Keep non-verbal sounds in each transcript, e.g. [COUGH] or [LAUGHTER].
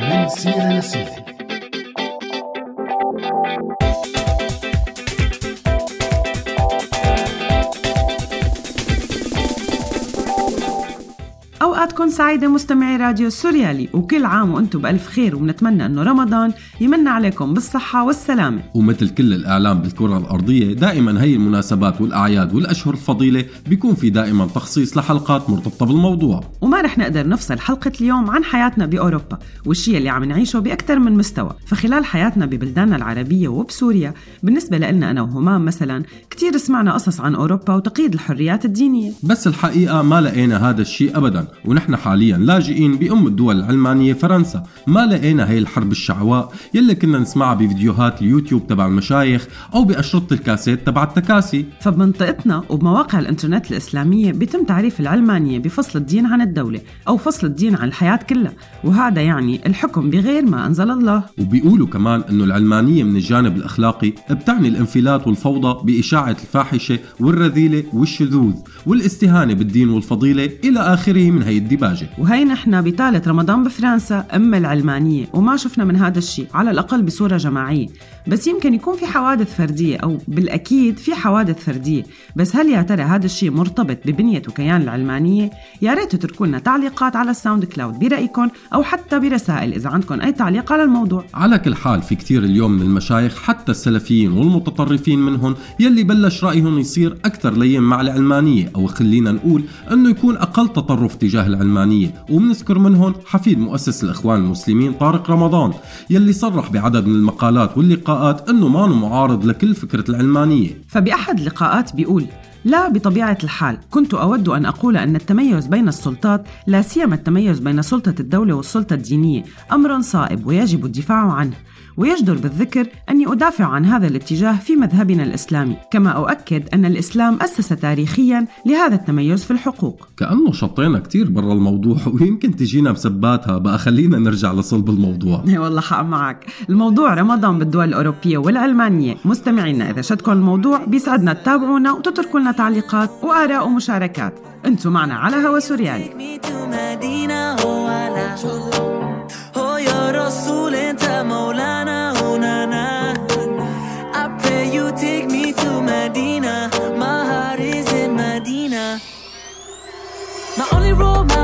من سيرة لسيرة أوقاتكم سعيدة مستمعي راديو سوريالي وكل عام وأنتم بألف خير وبنتمنى أنه رمضان يمن عليكم بالصحة والسلامة. ومثل كل الإعلام بالكرة الأرضية دائما هي المناسبات والأعياد والأشهر الفضيلة بيكون في دائما تخصيص لحلقات مرتبطة بالموضوع. وما رح نقدر نفصل حلقة اليوم عن حياتنا بأوروبا والشيء اللي عم نعيشه بأكثر من مستوى. فخلال حياتنا ببلداننا العربية وبسوريا بالنسبة لنا أنا وهمام مثلا كتير سمعنا قصص عن أوروبا وتقييد الحريات الدينية. بس الحقيقة ما لقينا هذا الشيء أبدا ونحن حاليا لاجئين بأم الدول العلمانية فرنسا. ما لقينا هي الحرب الشعواء يلي كنا نسمعها بفيديوهات اليوتيوب تبع المشايخ أو بأشرطة الكاسيت تبع التكاسي. فبمنطقتنا وبمواقع الإنترنت الإسلامية بيتم تعريف العلمانية بفصل الدين عن الدولة أو فصل الدين عن الحياة كلها وهذا يعني الحكم بغير ما أنزل الله. وبيقولوا كمان أنه العلمانية من الجانب الأخلاقي بتعني الانفلات والفوضى بإشاعة الفاحشة والرذيلة والشذوذ والإستهانة بالدين والفضيلة إلى آخره من هي الدباجة وهي نحن بثالث رمضان بفرنسا أم العلمانية وما شفنا من هذا الشيء على الأقل بصورة جماعية. بس يمكن يكون في حوادث فردية أو بالأكيد في حوادث فردية. بس هل يا ترى هذا الشيء مرتبط ببنية وكيان العلمانية؟ يا ريت تتركوا لنا تعليقات على الساوند كلاود برأيكم أو حتى برسائل إذا عندكم أي تعليق على الموضوع. على كل حال في كتير اليوم من المشايخ حتى السلفيين والمتطرفين منهم يلي بلش رأيهم يصير أكثر لين مع العلمانية. أو خلينا نقول أنه يكون أقل تطرف تجاه العلمانية. وبنذكر منهم حفيد مؤسس الإخوان المسلمين طارق رمضان يلي صرح بعدد من المقالات واللقاءات أنه ما معارض لكل فكرة العلمانية. فبأحد اللقاءات بيقول لا بطبيعة الحال كنت أود أن أقول أن التميز بين السلطات لا سيما التميز بين سلطة الدولة والسلطة الدينية أمر صائب ويجب الدفاع عنه. ويجدر بالذكر أني أدافع عن هذا الاتجاه في مذهبنا الإسلامي. كما أؤكد أن الإسلام أسس تاريخيا لهذا التميز في الحقوق. كأنه شطينا كتير برا الموضوع ويمكن تجينا مسباتها بقى خلينا نرجع لصلب الموضوع. [LAUGHS] والله حق معك. الموضوع رمضان بالدول الأوروبية والعلمانية مستمعينا إذا شدكم الموضوع بيسعدنا تتابعونا وتتركوا لنا تعليقات وآراء ومشاركات. أنتم معنا على هوا سوريالي. roll my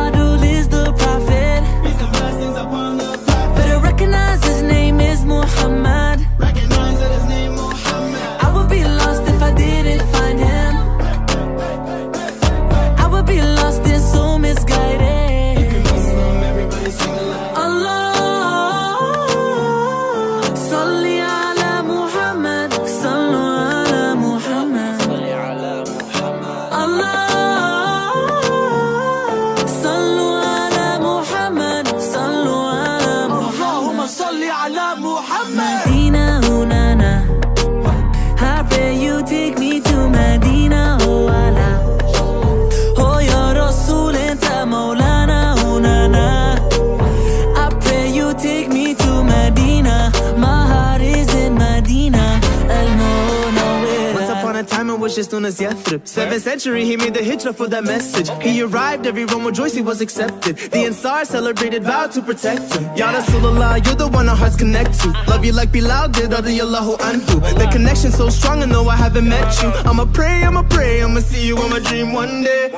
just known as Yathrib. 7th century he made the hijrah for that message. He arrived, everyone rejoiced he was accepted. The Ansar celebrated, vowed to protect him. Ya Rasulullah, you're the one our hearts connect to. Love you like Bilal did, radiyallahu anhu. The connection so strong I know I haven't met you. I'ma pray, I'ma pray, I'ma see you in my dream one day.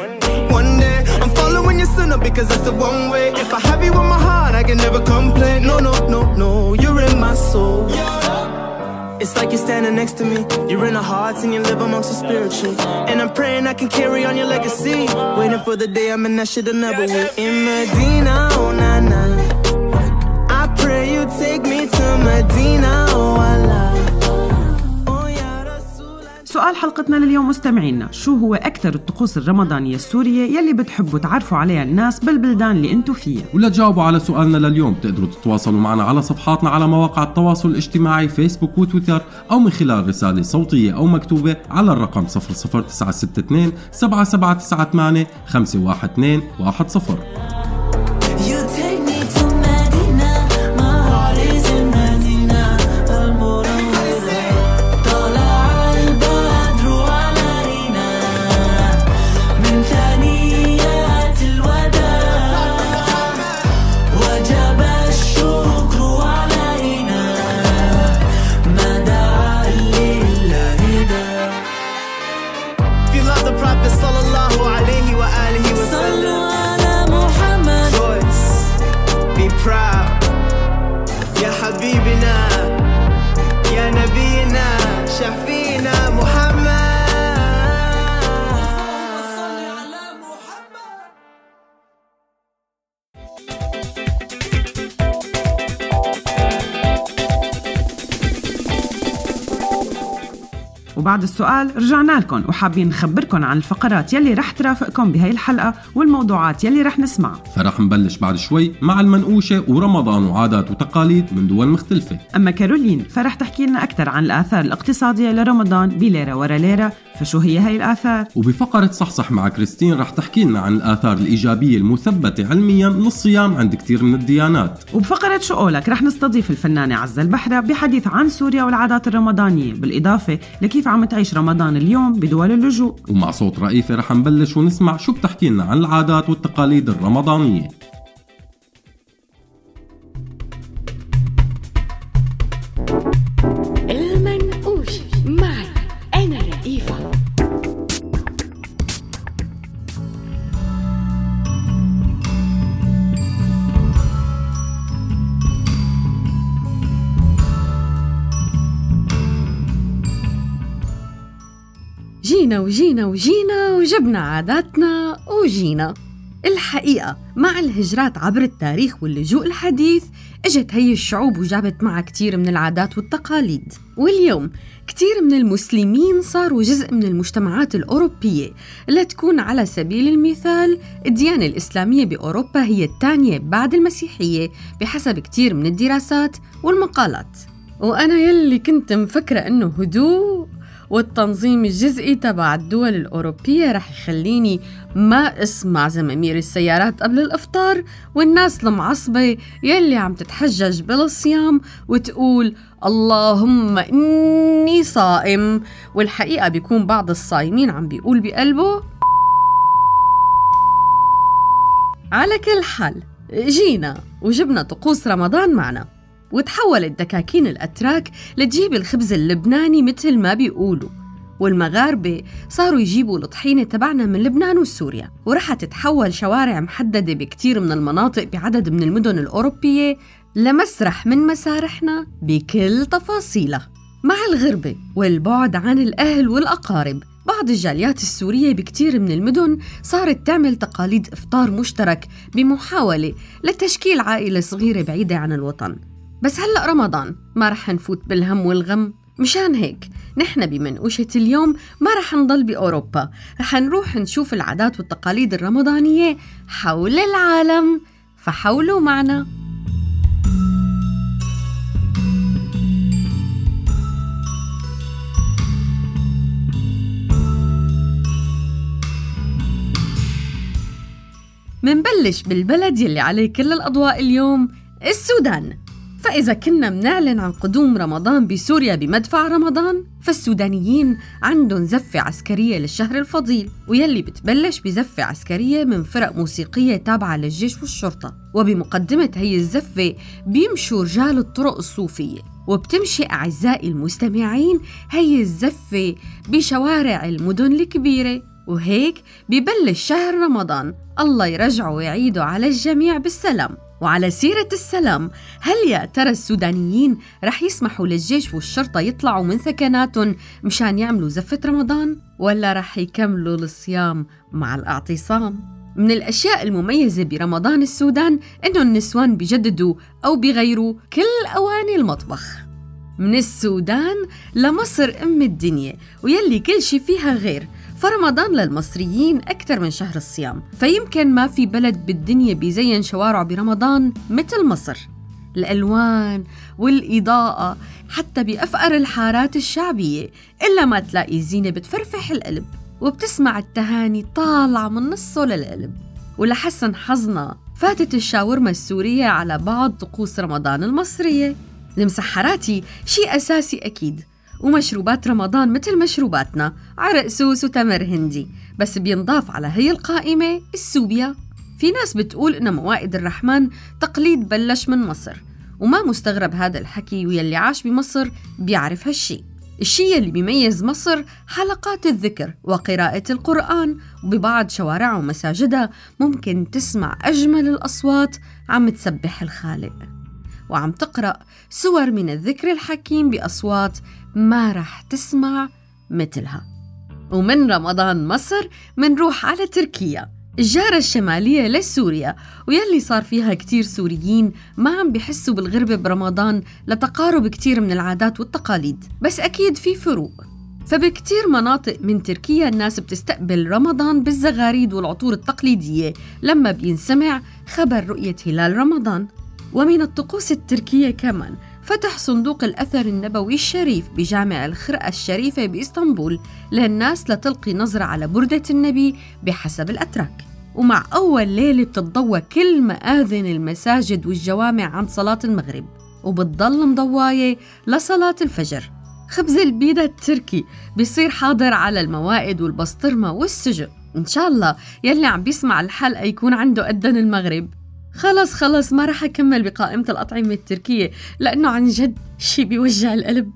One day, I'm following your sunnah because that's the one way. If I have you in my heart, I can never complain. No, no, no, no, you're in my soul you're standing next to me. You're in the hearts and you live amongst the spiritually. And I'm praying I can carry on your legacy. Waiting for the day I'm in that shit never will. In Medina, oh na na. I pray you take me to Medina, oh Allah. سؤال حلقتنا لليوم مستمعينا. شو هو أكثر الطقوس الرمضانية السورية يلي بتحبوا تعرفوا عليها الناس بالبلدان اللي انتو فيها؟ ولا تجاوبوا على سؤالنا لليوم. تقدروا تتواصلوا معنا على صفحاتنا على مواقع التواصل الاجتماعي فيسبوك وتويتر أو من خلال رسالة صوتية أو مكتوبة على الرقم 00962 7798 512 10 وبعد السؤال رجعنا لكم وحابين نخبركم عن الفقرات يلي رح ترافقكم بهي الحلقة والموضوعات يلي رح نسمعها فرح نبلش بعد شوي مع المنقوشة ورمضان وعادات وتقاليد من دول مختلفة. أما كارولين فرح تحكي لنا أكثر عن الآثار الاقتصادية لرمضان بليرة ورا ليرة. فشو هي هاي الآثار؟ وبفقرة صحصح مع كريستين رح تحكي لنا عن الآثار الإيجابية المثبتة علميا للصيام عند كثير من الديانات. وبفقرة شو قولك رح نستضيف الفنانة عزة البحرة بحديث عن سوريا والعادات الرمضانية بالإضافة لكيف عم تعيش رمضان اليوم بدول اللجوء. ومع صوت رئيفة رح نبلش ونسمع شو بتحكي لنا عن العادات والتقاليد الرمضانية. وجينا وجينا وجبنا عاداتنا وجينا. الحقيقة مع الهجرات عبر التاريخ واللجوء الحديث إجت هي الشعوب وجابت معها كتير من العادات والتقاليد. واليوم كتير من المسلمين صاروا جزء من المجتمعات الأوروبية. لتكون على سبيل المثال الديانة الإسلامية بأوروبا هي الثانية بعد المسيحية بحسب كتير من الدراسات والمقالات. وأنا يلي كنت مفكرة إنه هدوء والتنظيم الجزئي تبع الدول الأوروبية رح يخليني ما أسمع زمامير السيارات قبل الإفطار والناس المعصبة يلي عم تتحجج بالصيام وتقول اللهم إني صائم والحقيقة بيكون بعض الصايمين عم بيقول بقلبه على كل حال جينا وجبنا طقوس رمضان معنا. وتحولت دكاكين الأتراك لتجيب الخبز اللبناني مثل ما بيقولوا. والمغاربة صاروا يجيبوا الطحينة تبعنا من لبنان وسوريا ورح تتحول شوارع محددة بكتير من المناطق بعدد من المدن الأوروبية لمسرح من مسارحنا بكل تفاصيلها. مع الغربة والبعد عن الأهل والأقارب بعض الجاليات السورية بكتير من المدن صارت تعمل تقاليد إفطار مشترك بمحاولة لتشكيل عائلة صغيرة بعيدة عن الوطن. بس هلأ رمضان ما رح نفوت بالهم والغم. مشان هيك نحن بمنقوشة اليوم ما رح نضل بأوروبا. رح نروح نشوف العادات والتقاليد الرمضانية حول العالم. فحولوا معنا. منبلش بالبلد يلي عليه كل الأضواء اليوم السودان. فإذا كنا منعلن عن قدوم رمضان بسوريا بمدفع رمضان فالسودانيين عندهم زفة عسكرية للشهر الفضيل ويلي بتبلش بزفة عسكرية من فرق موسيقية تابعة للجيش والشرطة. وبمقدمة هي الزفة بيمشوا رجال الطرق الصوفية. وبتمشي أعزائي المستمعين هي الزفة بشوارع المدن الكبيرة. وهيك ببلش شهر رمضان الله يرجعه ويعيده على الجميع بالسلام. وعلى سيرة السلام هل يا ترى السودانيين رح يسمحوا للجيش والشرطة يطلعوا من ثكناتهم مشان يعملوا زفة رمضان؟ ولا رح يكملوا الصيام مع الاعتصام؟ من الأشياء المميزة برمضان السودان إنه النسوان بيجددوا أو بيغيروا كل أواني المطبخ. من السودان لمصر أم الدنيا ويلي كل شي فيها غير. فرمضان للمصريين أكثر من شهر الصيام فيمكن ما في بلد بالدنيا بيزين شوارعه برمضان مثل مصر. الألوان والإضاءة حتى بأفقر الحارات الشعبية إلا ما تلاقي زينة بتفرفح القلب وبتسمع التهاني طالعة من نصه للقلب. ولحسن حظنا فاتت الشاورما السورية على بعض طقوس رمضان المصرية. المسحراتي شيء أساسي أكيد ومشروبات رمضان مثل مشروباتنا عرق سوس وتمر هندي. بس بينضاف على هي القائمة السوبيا. في ناس بتقول إن موائد الرحمن تقليد بلش من مصر. وما مستغرب هذا الحكي ويلي عاش بمصر بيعرف هالشي. الشيء اللي بيميز مصر حلقات الذكر وقراءة القرآن. وببعض شوارعها ومساجدها ممكن تسمع أجمل الأصوات عم تسبح الخالق. وعم تقرأ سور من الذكر الحكيم بأصوات ما رح تسمع مثلها. ومن رمضان مصر منروح على تركيا الجارة الشمالية لسوريا ويلي صار فيها كتير سوريين ما عم بحسوا بالغربة برمضان لتقارب كتير من العادات والتقاليد. بس أكيد في فروق. فبكتير مناطق من تركيا الناس بتستقبل رمضان بالزغاريد والعطور التقليدية لما بينسمع خبر رؤية هلال رمضان. ومن الطقوس التركية كمان فتح صندوق الأثر النبوي الشريف بجامع الخرقة الشريفة بإسطنبول للناس لتلقي نظرة على بردة النبي بحسب الأتراك. ومع أول ليلة بتتضوى كل مآذن المساجد والجوامع عن صلاة المغرب وبتضل مضواية لصلاة الفجر. خبز البيضة التركي بيصير حاضر على الموائد والبسطرمة والسجق. إن شاء الله يلي عم بيسمع الحلقة يكون عنده أدن المغرب. خلص خلص ما رح أكمل بقائمة الأطعمة التركية لأنه عن جد شي بيوجع القلب.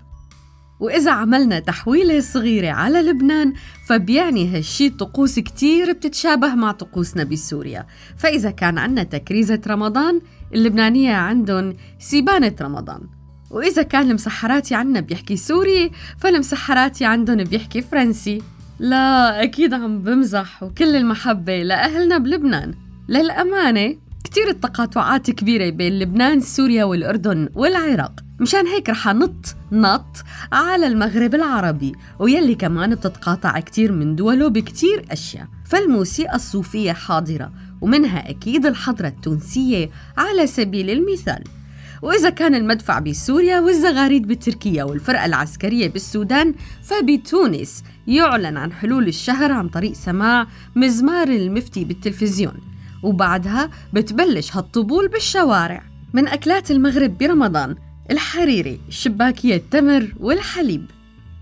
وإذا عملنا تحويلة صغيرة على لبنان فبيعني هالشي طقوس كتير بتتشابه مع طقوسنا بسوريا. فإذا كان عنا تكريزة رمضان اللبنانية عندهم سيبانة رمضان. وإذا كان المسحراتي عنا بيحكي سوري فالمسحراتي عندهم بيحكي فرنسي. لا أكيد عم بمزح وكل المحبة لأهلنا بلبنان. للأمانة كتير التقاطعات كبيرة بين لبنان سوريا والأردن والعراق. مشان هيك رح نط نط على المغرب العربي ويلي كمان بتتقاطع كتير من دوله بكتير أشياء. فالموسيقى الصوفية حاضرة ومنها أكيد الحضرة التونسية على سبيل المثال. وإذا كان المدفع بسوريا والزغاريد بتركيا والفرقة العسكرية بالسودان فبتونس يعلن عن حلول الشهر عن طريق سماع مزمار المفتي بالتلفزيون. وبعدها بتبلش هالطبول بالشوارع من أكلات المغرب برمضان الحريري شباكية التمر والحليب.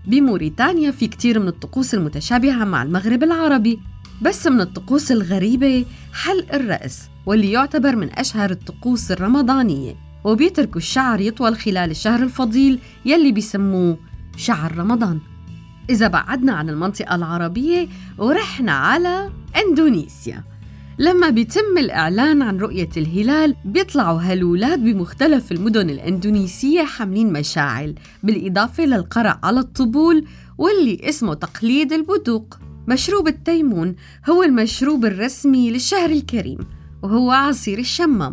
بموريتانيا في كتير من الطقوس المتشابهة مع المغرب العربي بس من الطقوس الغريبة حلق الرأس واللي يعتبر من أشهر الطقوس الرمضانية. وبيتركوا الشعر يطول خلال الشهر الفضيل يلي بيسموه شعر رمضان. إذا بعدنا عن المنطقة العربية ورحنا على إندونيسيا. لما بيتم الإعلان عن رؤية الهلال بيطلعوا هالولاد بمختلف المدن الإندونيسية حاملين مشاعل بالإضافة للقرع على الطبول واللي اسمه تقليد البدوق. مشروب التيمون هو المشروب الرسمي للشهر الكريم وهو عصير الشمام.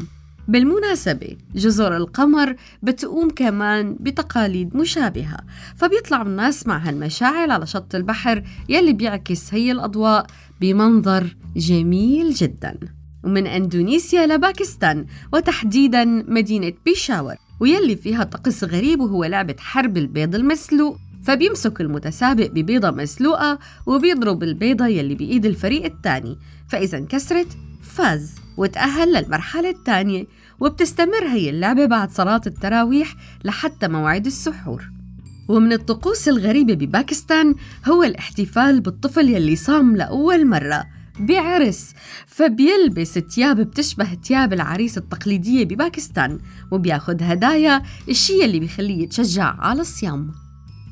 بالمناسبة جزر القمر بتقوم كمان بتقاليد مشابهة فبيطلعوا الناس مع هالمشاعل على شط البحر يلي بيعكس هي الأضواء بمنظر جميل جدا. ومن إندونيسيا لباكستان وتحديدا مدينة بيشاور ويلي فيها طقس غريب وهو لعبة حرب البيض المسلوق فبيمسك المتسابق ببيضة مسلوقة وبيضرب البيضة يلي بإيد الفريق الثاني فإذا انكسرت فاز وتأهل للمرحلة الثانية وبتستمر هي اللعبة بعد صلاة التراويح لحتى موعد السحور. ومن الطقوس الغريبة بباكستان هو الاحتفال بالطفل يلي صام لأول مرة. بعرس فبيلبس تياب بتشبه تياب العريس التقليدية بباكستان وبياخد هدايا الشي اللي بيخليه يتشجع على الصيام.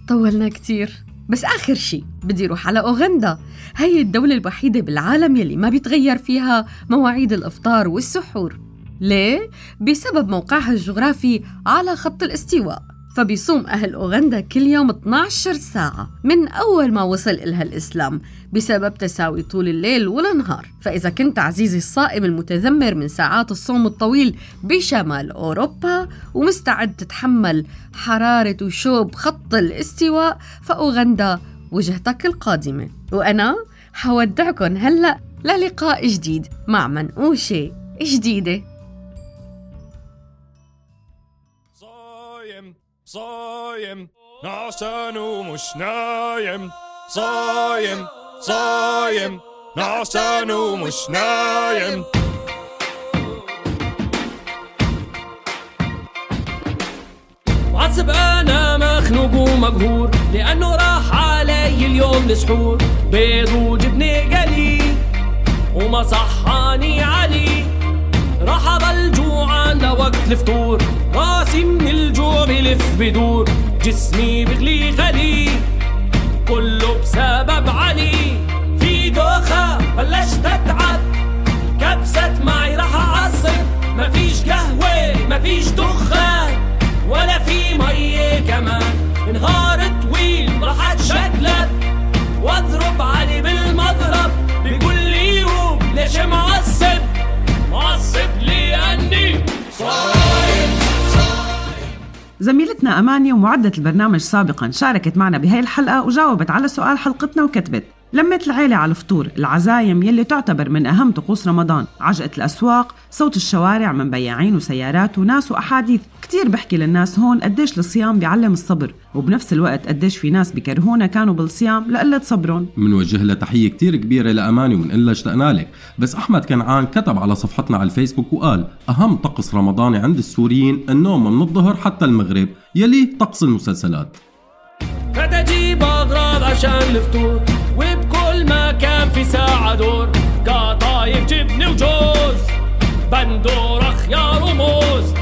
طولنا كتير بس آخر شي بدي روح على أوغندا. هي الدولة الوحيدة بالعالم يلي ما بيتغير فيها مواعيد الإفطار والسحور. ليه؟ بسبب موقعها الجغرافي على خط الاستواء. فبيصوم أهل أوغندا كل يوم 12 ساعة من أول ما وصل إلها الإسلام بسبب تساوي طول الليل والنهار. فإذا كنت عزيزي الصائم المتذمر من ساعات الصوم الطويل بشمال أوروبا ومستعد تتحمل حرارة وشوب خط الاستواء فأوغندا وجهتك القادمة. وأنا حودعكم هلأ للقاء جديد. مع منقوشة جديدة. صايم عشان ومش نايم صايم صايم عشان ومش نايم معصب أنا مخنوق ومقهور لأنه راح علي اليوم السحور. بيض وجبنة قلي وما صحاني علي. راح اضل لوقت الفطور راسي من الجوع بلف بدور. جسمي بغلي غلي كله بسبب علي. في دوخة بلشت أتعب. كبست معي راح اعصب مفيش قهوة مفيش دخان. ولا في مية كمان. نهار زميلتنا أماني ومعدة البرنامج سابقا شاركت معنا بهاي الحلقة وجاوبت على سؤال حلقتنا وكتبت. لمت العيلة على الفطور. العزايم يلي تعتبر من أهم طقوس رمضان. عجقة الأسواق صوت الشوارع من بياعين وسيارات وناس وأحاديث. كتير بحكي للناس هون قديش الصيام بيعلم الصبر. وبنفس الوقت قديش في ناس بكرهونا كانوا بالصيام لقلة صبرهم منوجه لها تحية كتير كبيرة لأماني ومنقول لها اشتقنا لك. بس أحمد كنعان كتب على صفحتنا على الفيسبوك وقال أهم طقس رمضاني عند السوريين النوم من الظهر حتى المغرب يلي طقس المسلسلات. فتجيب أغراض عشان الفطور. دور قطايف جبن وجوز بندورة خيار وموز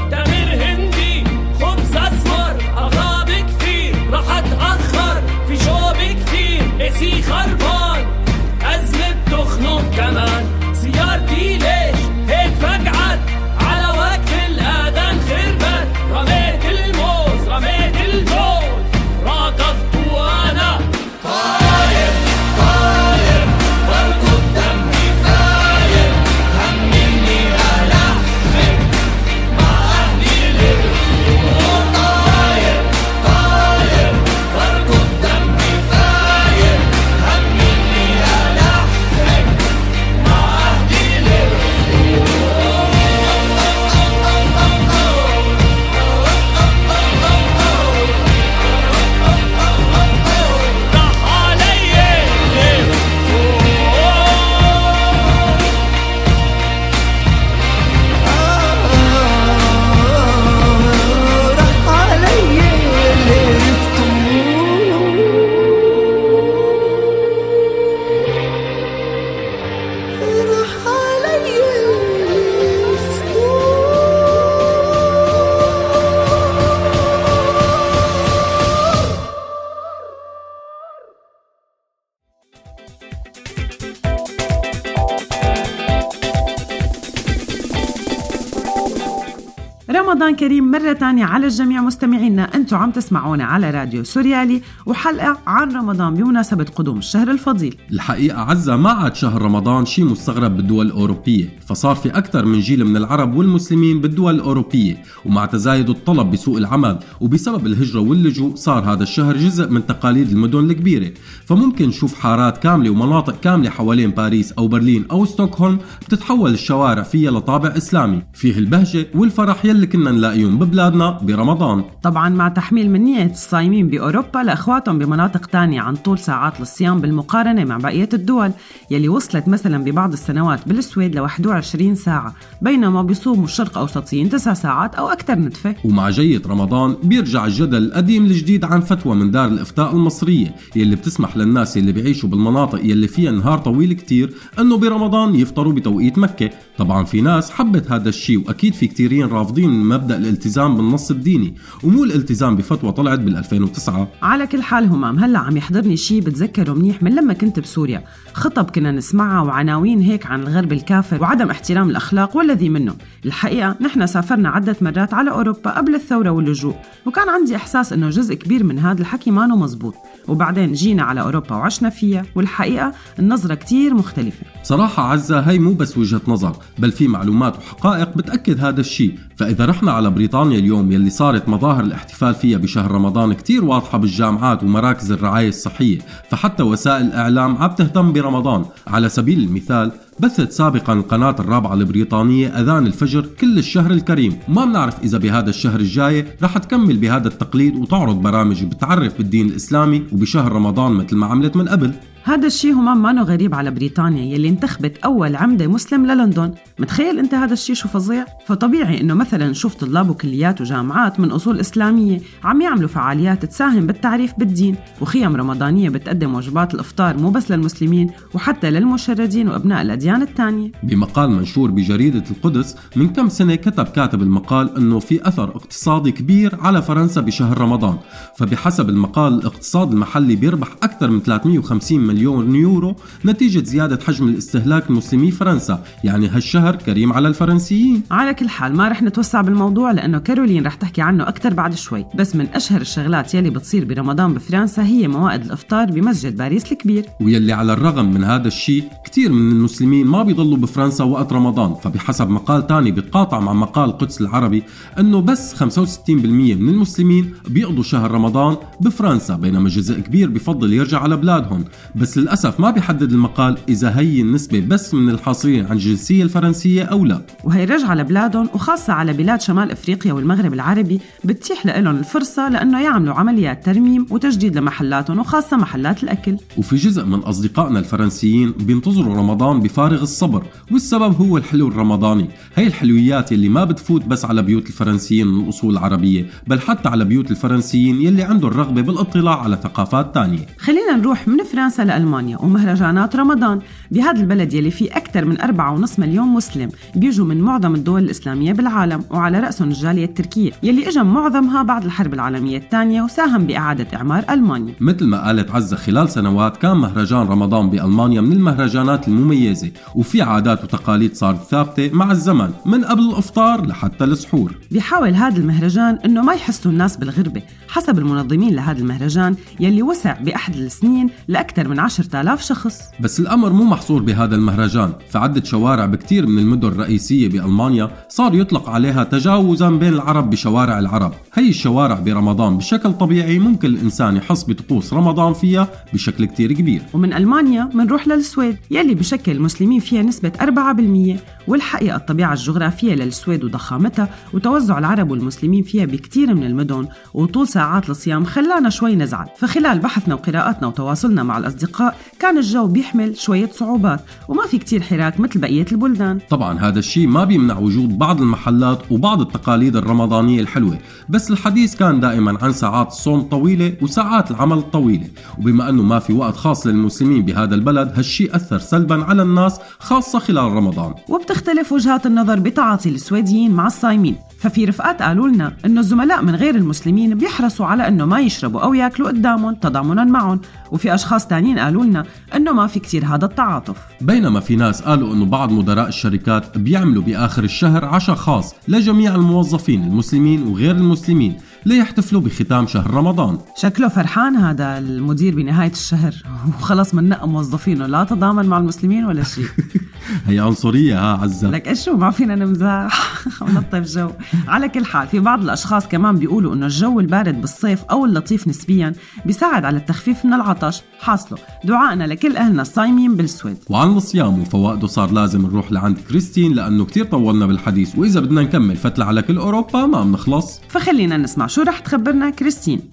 مرة تانية على الجميع مستمعينا. أنتم عم تسمعونا على راديو سوريالي وحلقة عن رمضان بمناسبة قدوم الشهر الفضيل. الحقيقة عزة ما عاد شهر رمضان شيء مستغرب بالدول الأوروبية فصار في أكثر من جيل من العرب والمسلمين بالدول الأوروبية ومع تزايد الطلب بسوق العمل وبسبب الهجرة واللجوء صار هذا الشهر جزء من تقاليد المدن الكبيرة. فممكن نشوف حارات كاملة ومناطق كاملة حوالين باريس أو برلين أو ستوكهولم بتتحول الشوارع فيها لطابع إسلامي. فيه البهجة والفرح يلي كنا نلاقيهم ببلادنا برمضان. طبعا مع تحميل من نية الصايمين بأوروبا لأخواتهم بمناطق تانية عن طول ساعات الصيام بالمقارنة مع بقية الدول يلي وصلت مثلا ببعض السنوات بالسويد ل 21 ساعة بينما بيصوموا الشرق أوسطيين 9 ساعات أو أكثر ندفة ومع جية رمضان بيرجع الجدل القديم الجديد عن فتوى من دار الإفتاء المصرية يلي بتسمح للناس يلي بيعيشوا بالمناطق يلي فيها نهار طويل كتير أنه برمضان يفطروا بتوقيت مكة. طبعا في ناس حبت هذا الشيء وأكيد في كتيرين رافضين مبدأ الالتزام بالنص الديني. ومو الالتزام بفتوى طلعت بال 2009 على كل حال همام هلا عم يحضرني شيء بتذكره منيح من لما كنت بسوريا. خطب كنا نسمعها وعناوين هيك عن الغرب الكافر وعدم احترام الأخلاق والذي منه. الحقيقة نحن سافرنا عدة مرات على أوروبا قبل الثورة واللجوء وكان عندي إحساس إنه جزء كبير من هذا الحكي ما مزبوط. وبعدين جينا على أوروبا وعشنا فيها والحقيقة النظرة كتير مختلفة. بصراحة عزة هي مو بس وجهة نظر بل في معلومات وحقائق بتأكد هذا الشيء فإذا رحنا على بريطانيا اليوم يلي صارت مظاهر الاحتفال فيها بشهر رمضان كتير واضحة بالجامعات ومراكز الرعاية الصحية فحتى وسائل الإعلام عم تهتم برمضان. على سبيل المثال بثت سابقا القناة الرابعة البريطانية أذان الفجر كل الشهر الكريم. وما بنعرف إذا بهذا الشهر الجاي رح تكمل بهذا التقليد وتعرض برامج بتعرف بالدين الإسلامي وبشهر رمضان مثل ما عملت من قبل. هذا الشيء همام مانو غريب على بريطانيا يلي انتخبت أول عمدة مسلم للندن. متخيل أنت هذا الشيء شو فظيع؟ فطبيعي أنه مثلا نشوف طلاب وكليات وجامعات من أصول إسلامية عم يعملوا فعاليات تساهم بالتعريف بالدين وخيم رمضانية بتقدم وجبات الإفطار مو بس للمسلمين وحتى للمشردين وأبناء الأديان الثانية بمقال منشور بجريدة القدس من كم سنة كتب كاتب المقال أنه في أثر اقتصادي كبير على فرنسا بشهر رمضان. فبحسب المقال الاقتصاد المحلي بيربح أكثر من 350 مليون يورو نتيجة زيادة حجم الاستهلاك المسلمي فرنسا يعني هالشهر كريم على الفرنسيين. على كل حال ما رح نتوسع بالموضوع لأنه كارولين رح تحكي عنه أكثر بعد شوي. بس من أشهر الشغلات يلي بتصير برمضان بفرنسا هي موائد الإفطار بمسجد باريس الكبير. ويلي على الرغم من هذا الشيء كتير من المسلمين ما بيضلوا بفرنسا وقت رمضان. فبحسب مقال تاني بيتقاطع مع مقال القدس العربي إنه بس 65% من المسلمين بيقضوا شهر رمضان بفرنسا بينما جزء كبير بفضل يرجع على بلادهم. بس للأسف ما بيحدد المقال إذا هي النسبة بس من الحاصلين عن الجنسية الفرنسية أو لا. وهي رجعة لبلادهم وخاصة على بلاد شمال إفريقيا والمغرب العربي بتتيح لهم الفرصة لأنه يعملوا عمليات ترميم وتجديد لمحلاتهم وخاصة محلات الأكل. وفي جزء من أصدقائنا الفرنسيين بينتظروا رمضان بفارغ الصبر والسبب هو الحلو الرمضاني. هي الحلويات يلي ما بتفوت بس على بيوت الفرنسيين من الأصول العربية بل حتى على بيوت الفرنسيين يلي عندهم الرغبة بالاطلاع على ثقافات تانية. خلينا نروح من فرنسا لألمانيا ومهرجانات رمضان. بهذا البلد يلي فيه أكثر من 4.5 مليون مسلم بيجوا من معظم الدول الإسلامية بالعالم وعلى رأسهم الجالية التركية يلي إجا معظمها بعد الحرب العالمية الثانية وساهم بإعادة إعمار ألمانيا. مثل ما قالت عزة خلال سنوات كان مهرجان رمضان بألمانيا من المهرجانات المميزة وفي عادات وتقاليد صارت ثابتة مع الزمن من قبل الإفطار لحتى السحور. بيحاول هذا المهرجان إنه ما يحسوا الناس بالغربة حسب المنظمين لهذا المهرجان يلي وسع بأحد السنين لأكثر من 10000 شخص. بس الأمر مو محصور بهذا المهرجان فعدة شوارع بكتير من المدن الرئيسية بألمانيا صار يطلق عليها تجاوزا بين العرب بشوارع العرب. هي الشوارع برمضان بشكل طبيعي ممكن الإنسان يحس بطقوس رمضان فيها بشكل كتير كبير. ومن ألمانيا منروح للسويد يلي بشكل المسلمين فيها نسبة 4% والحقيقة الطبيعة الجغرافية للسويد وضخامتها وتوزع العرب والمسلمين فيها بكتير من المدن وطول ساعات الصيام خلانا شوي نزعل. فخلال بحثنا وقراءاتنا وتواصلنا مع الأصدقاء كان الجو بيحمل شوية صعوبات وما في كتير حراك مثل بقية البلدان. طبعا هذا الشيء ما بيمنع وجود بعض المحلات وبعض التقاليد الرمضانية الحلوة بس الحديث كان دائما عن ساعات الصوم الطويلة وساعات العمل الطويلة وبما أنه ما في وقت خاص للمسلمين بهذا البلد هالشيء أثر سلبا على الناس خاصة خلال رمضان. وبتختلف وجهات النظر بتعاطي السويديين مع الصايمين. ففي رفقات قالوا لنا إنه الزملاء من غير المسلمين بيحرصوا على إنه ما يشربوا أو ياكلوا قدامهم تضامنا معهم. وفي أشخاص تانيين قالوا لنا إنه ما في كتير هذا التعاطف. بينما في ناس قالوا إنه بعض مدراء الشركات بيعملوا بآخر الشهر عشاء خاص لجميع الموظفين المسلمين وغير المسلمين. ليحتفلوا بختام شهر رمضان. شكله فرحان هذا المدير بنهاية الشهر. وخلص من نقى موظفينه. لا تضامن مع المسلمين ولا شيء. [LAUGHS] هي عنصرية ها عزة. لك إيش شو؟ ما فينا نمزح. [LAUGHS] ونطف جو. على كل حال في بعض الأشخاص كمان بيقولوا إنه الجو البارد بالصيف أو اللطيف نسبيا بيساعد على التخفيف من العطش. حاصله دعائنا لكل أهلنا الصايمين بالسويد. وعن الصيام وفوائده صار لازم نروح لعند كريستين لأنه كتير طولنا بالحديث وإذا بدنا نكمل فتلة على كل أوروبا ما بنخلص. فخلينا نسمع شو رح تخبرنا كريستين؟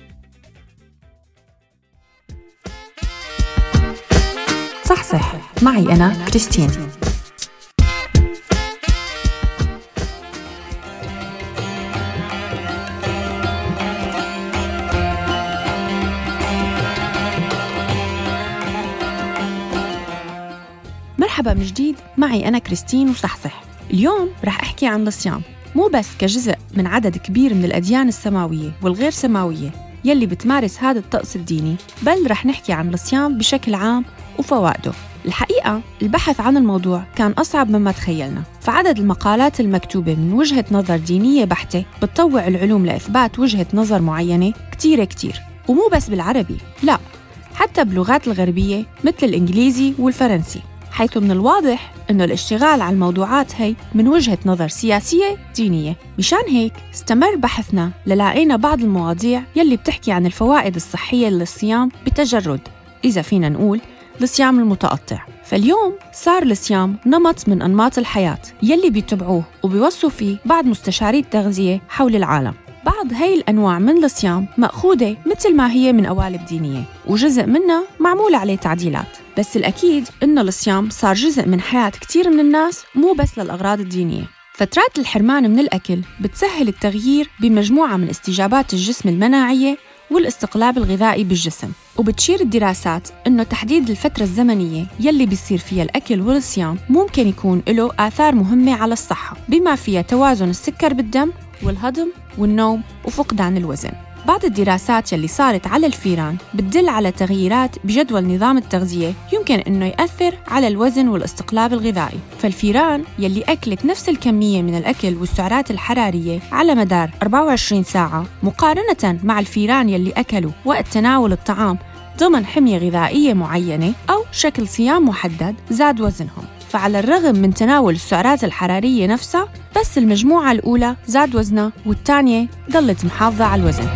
صح صح. معي أنا كريستين. مرحبا من جديد. معي أنا كريستين وصحصح. اليوم رح أحكي عن الصيام مو بس كجزء من عدد كبير من الأديان السماوية والغير سماوية يلي بتمارس هذا الطقس الديني بل رح نحكي عن الصيام بشكل عام وفوائده. الحقيقة البحث عن الموضوع كان أصعب مما تخيلنا فعدد المقالات المكتوبة من وجهة نظر دينية بحتة بتطوع العلوم لإثبات وجهة نظر معينة كتيرة كتير. ومو بس بالعربي لا حتى باللغات الغربية مثل الإنجليزي والفرنسي. حيث من الواضح أنه الاشتغال على الموضوعات هي من وجهة نظر سياسية دينية. مشان هيك استمر بحثنا للاقينا بعض المواضيع يلي بتحكي عن الفوائد الصحية للصيام بتجرد. إذا فينا نقول الصيام المتقطع. فاليوم صار الصيام نمط من أنماط الحياة يلي بيتبعوه وبيوصوا فيه بعض مستشاري التغذية حول العالم. بعض هاي الأنواع من الصيام مأخوذة مثل ما هي من قوالب دينية وجزء منها معمول عليه تعديلات. بس الأكيد إنه الصيام صار جزء من حياة كتير من الناس مو بس للأغراض الدينية. فترات الحرمان من الأكل بتسهل التغيير بمجموعة من استجابات الجسم المناعية والاستقلاب الغذائي بالجسم. وبتشير الدراسات إنه تحديد الفترة الزمنية يلي بيصير فيها الأكل والصيام ممكن يكون له آثار مهمة على الصحة بما فيها توازن السكر بالدم والهضم والنوم وفقدان الوزن. بعض الدراسات يلي صارت على الفيران بتدل على تغييرات بجدول نظام التغذية يمكن إنه يأثر على الوزن والاستقلاب الغذائي. فالفيران يلي أكلت نفس الكمية من الأكل والسعرات الحرارية على مدار 24 ساعة مقارنة مع الفيران يلي أكلوا وقت تناول الطعام ضمن حمية غذائية معينة أو شكل صيام محدد زاد وزنهم. فعلى الرغم من تناول السعرات الحرارية نفسها بس المجموعة الأولى زاد وزنها والثانية ضلت محافظة على الوزن.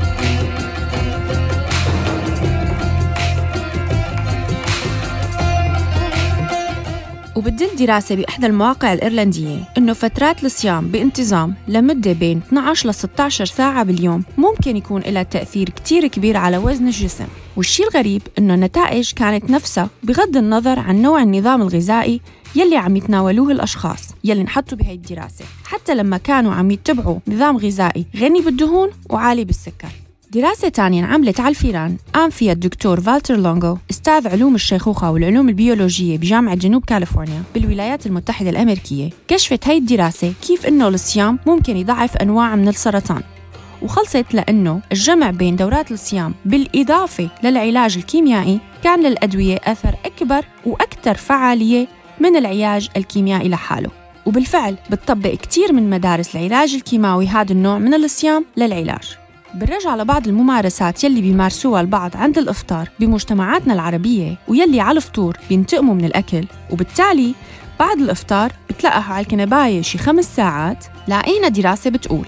وبتدل دراسة بإحدى المواقع الإيرلندية إنه فترات الصيام بانتظام لمدة بين 12 ل 16 ساعة باليوم ممكن يكون لها تأثير كتير كبير على وزن الجسم. والشي الغريب إنه النتائج كانت نفسها بغض النظر عن نوع النظام الغذائي يلي عم يتناولوه الأشخاص يلي انحطوا بهي الدراسة. حتى لما كانوا عم يتبعوا نظام غذائي غني بالدهون وعالي بالسكر. دراسة تانية انعملت على الفيران. قام فيها الدكتور فالتر لونغو أستاذ علوم الشيخوخة والعلوم البيولوجية بجامعة جنوب كاليفورنيا بالولايات المتحدة الأمريكية. كشفت هاي الدراسة كيف إنه الصيام ممكن يضعف أنواع من السرطان. وخلصت لأنه الجمع بين دورات الصيام بالإضافة للعلاج الكيميائي كان للأدوية أثر أكبر وأكثر فعالية من العلاج الكيميائي لحاله وبالفعل بتطبق كتير من مدارس العلاج الكيماوي هذا النوع من الصيام للعلاج. بنرجع لبعض الممارسات يلي بيمارسوها البعض عند الإفطار بمجتمعاتنا العربية ويلي على الفطور بينتقموا من الأكل. وبالتالي بعد الإفطار بتلقحوا على الكنباية شي خمس ساعات لاقينا دراسة بتقول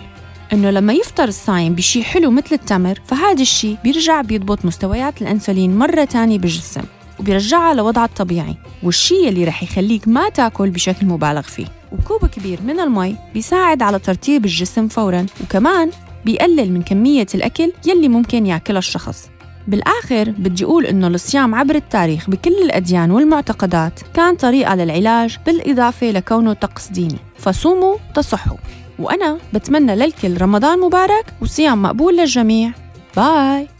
إنه لما يفطر الصايم بشي حلو مثل التمر فهذا الشي بيرجع بيضبط مستويات الأنسولين مرة تانية بالجسم. وبيرجعها لوضعها الطبيعي والشي اللي رح يخليك ما تاكل بشكل مبالغ فيه. وكوب كبير من المي بيساعد على ترطيب الجسم فوراً وكمان بيقلل من كمية الأكل يلي ممكن ياكلها الشخص. بالآخر بدي أقول إنه الصيام عبر التاريخ بكل الأديان والمعتقدات كان طريقة للعلاج بالإضافة لكونه طقس ديني فصوموا تصحوا. وأنا بتمنى للكل رمضان مبارك وصيام مقبول للجميع. باي!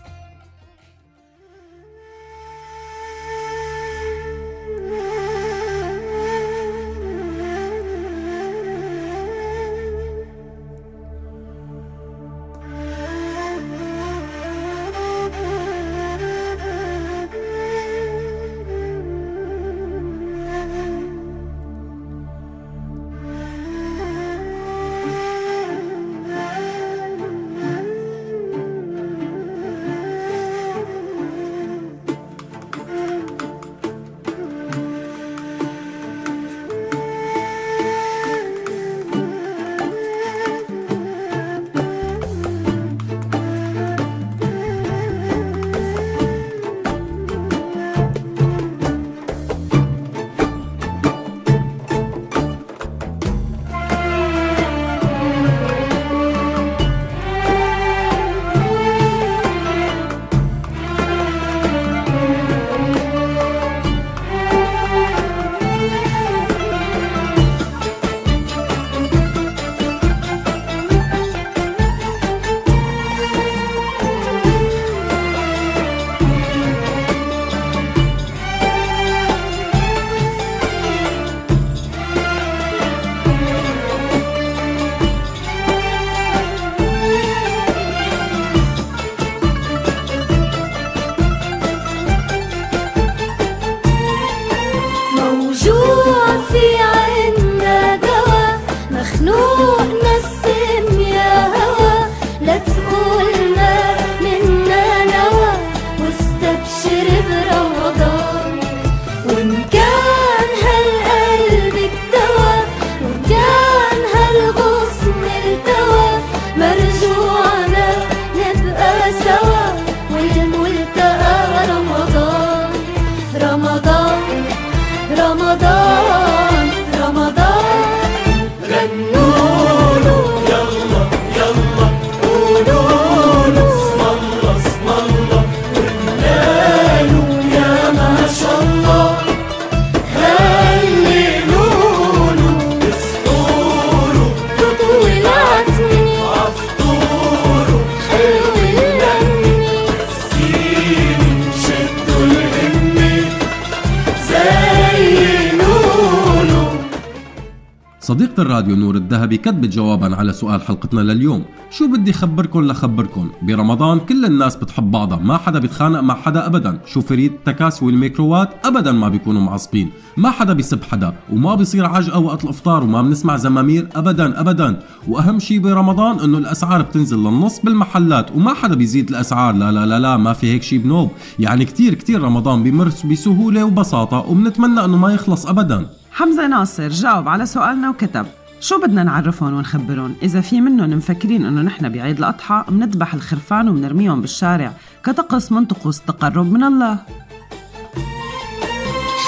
الراديو نور الذهبي كتبت جوابا على سؤال حلقتنا لليوم. شو بدي خبركن لخبركن؟ برمضان كل الناس بتحب بعضها. ما حدا بيتخانق مع حدا ابدا. شوفرية التكاسي والميكرووات؟ ابدا ما بيكونوا معصبين. ما حدا بيسب حدا. وما بيصير عجقة وقت الافطار وما بنسمع زمامير. ابدا ابدا. وأهم شيء برمضان إنه الأسعار بتنزل للنص بالمحلات. وما حدا بيزيد الأسعار. لا لا لا لا ما في هيك شيء بنوب. يعني كتير كتير رمضان بيمر بسهولة وبساطة. وبنتمنى إنه ما يخلص ابدا. حمزة ناصر جاوب على سؤالنا وكتب. شو بدنا نعرفهم ونخبرهم؟ إذا في منهم مفكرين إنه نحن بعيد الأضحى بنذبح الخرفان وبنرميهم بالشارع. كطقس من طقوس التقرب من الله.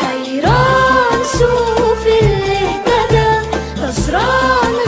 حيران شوف اللي اهتدى غشران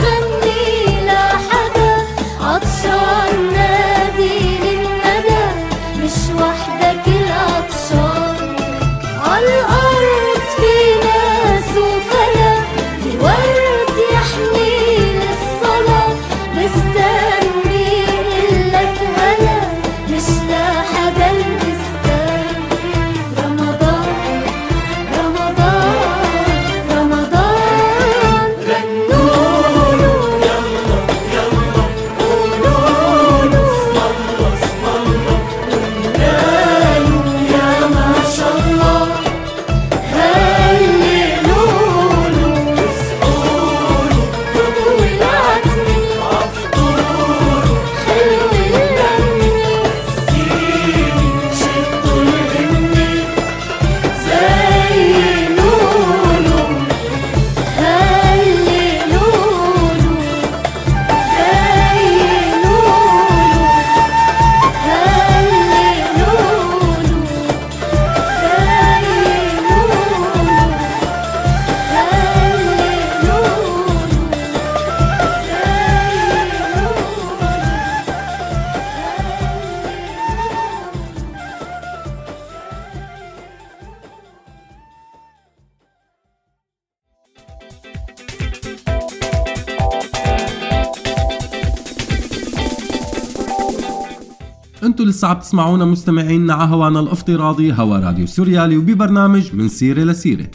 عم تسمعونا مستمعينا على هوانا الافتراضي هوا راديو سوريالي وببرنامج من سيرة لسيرة.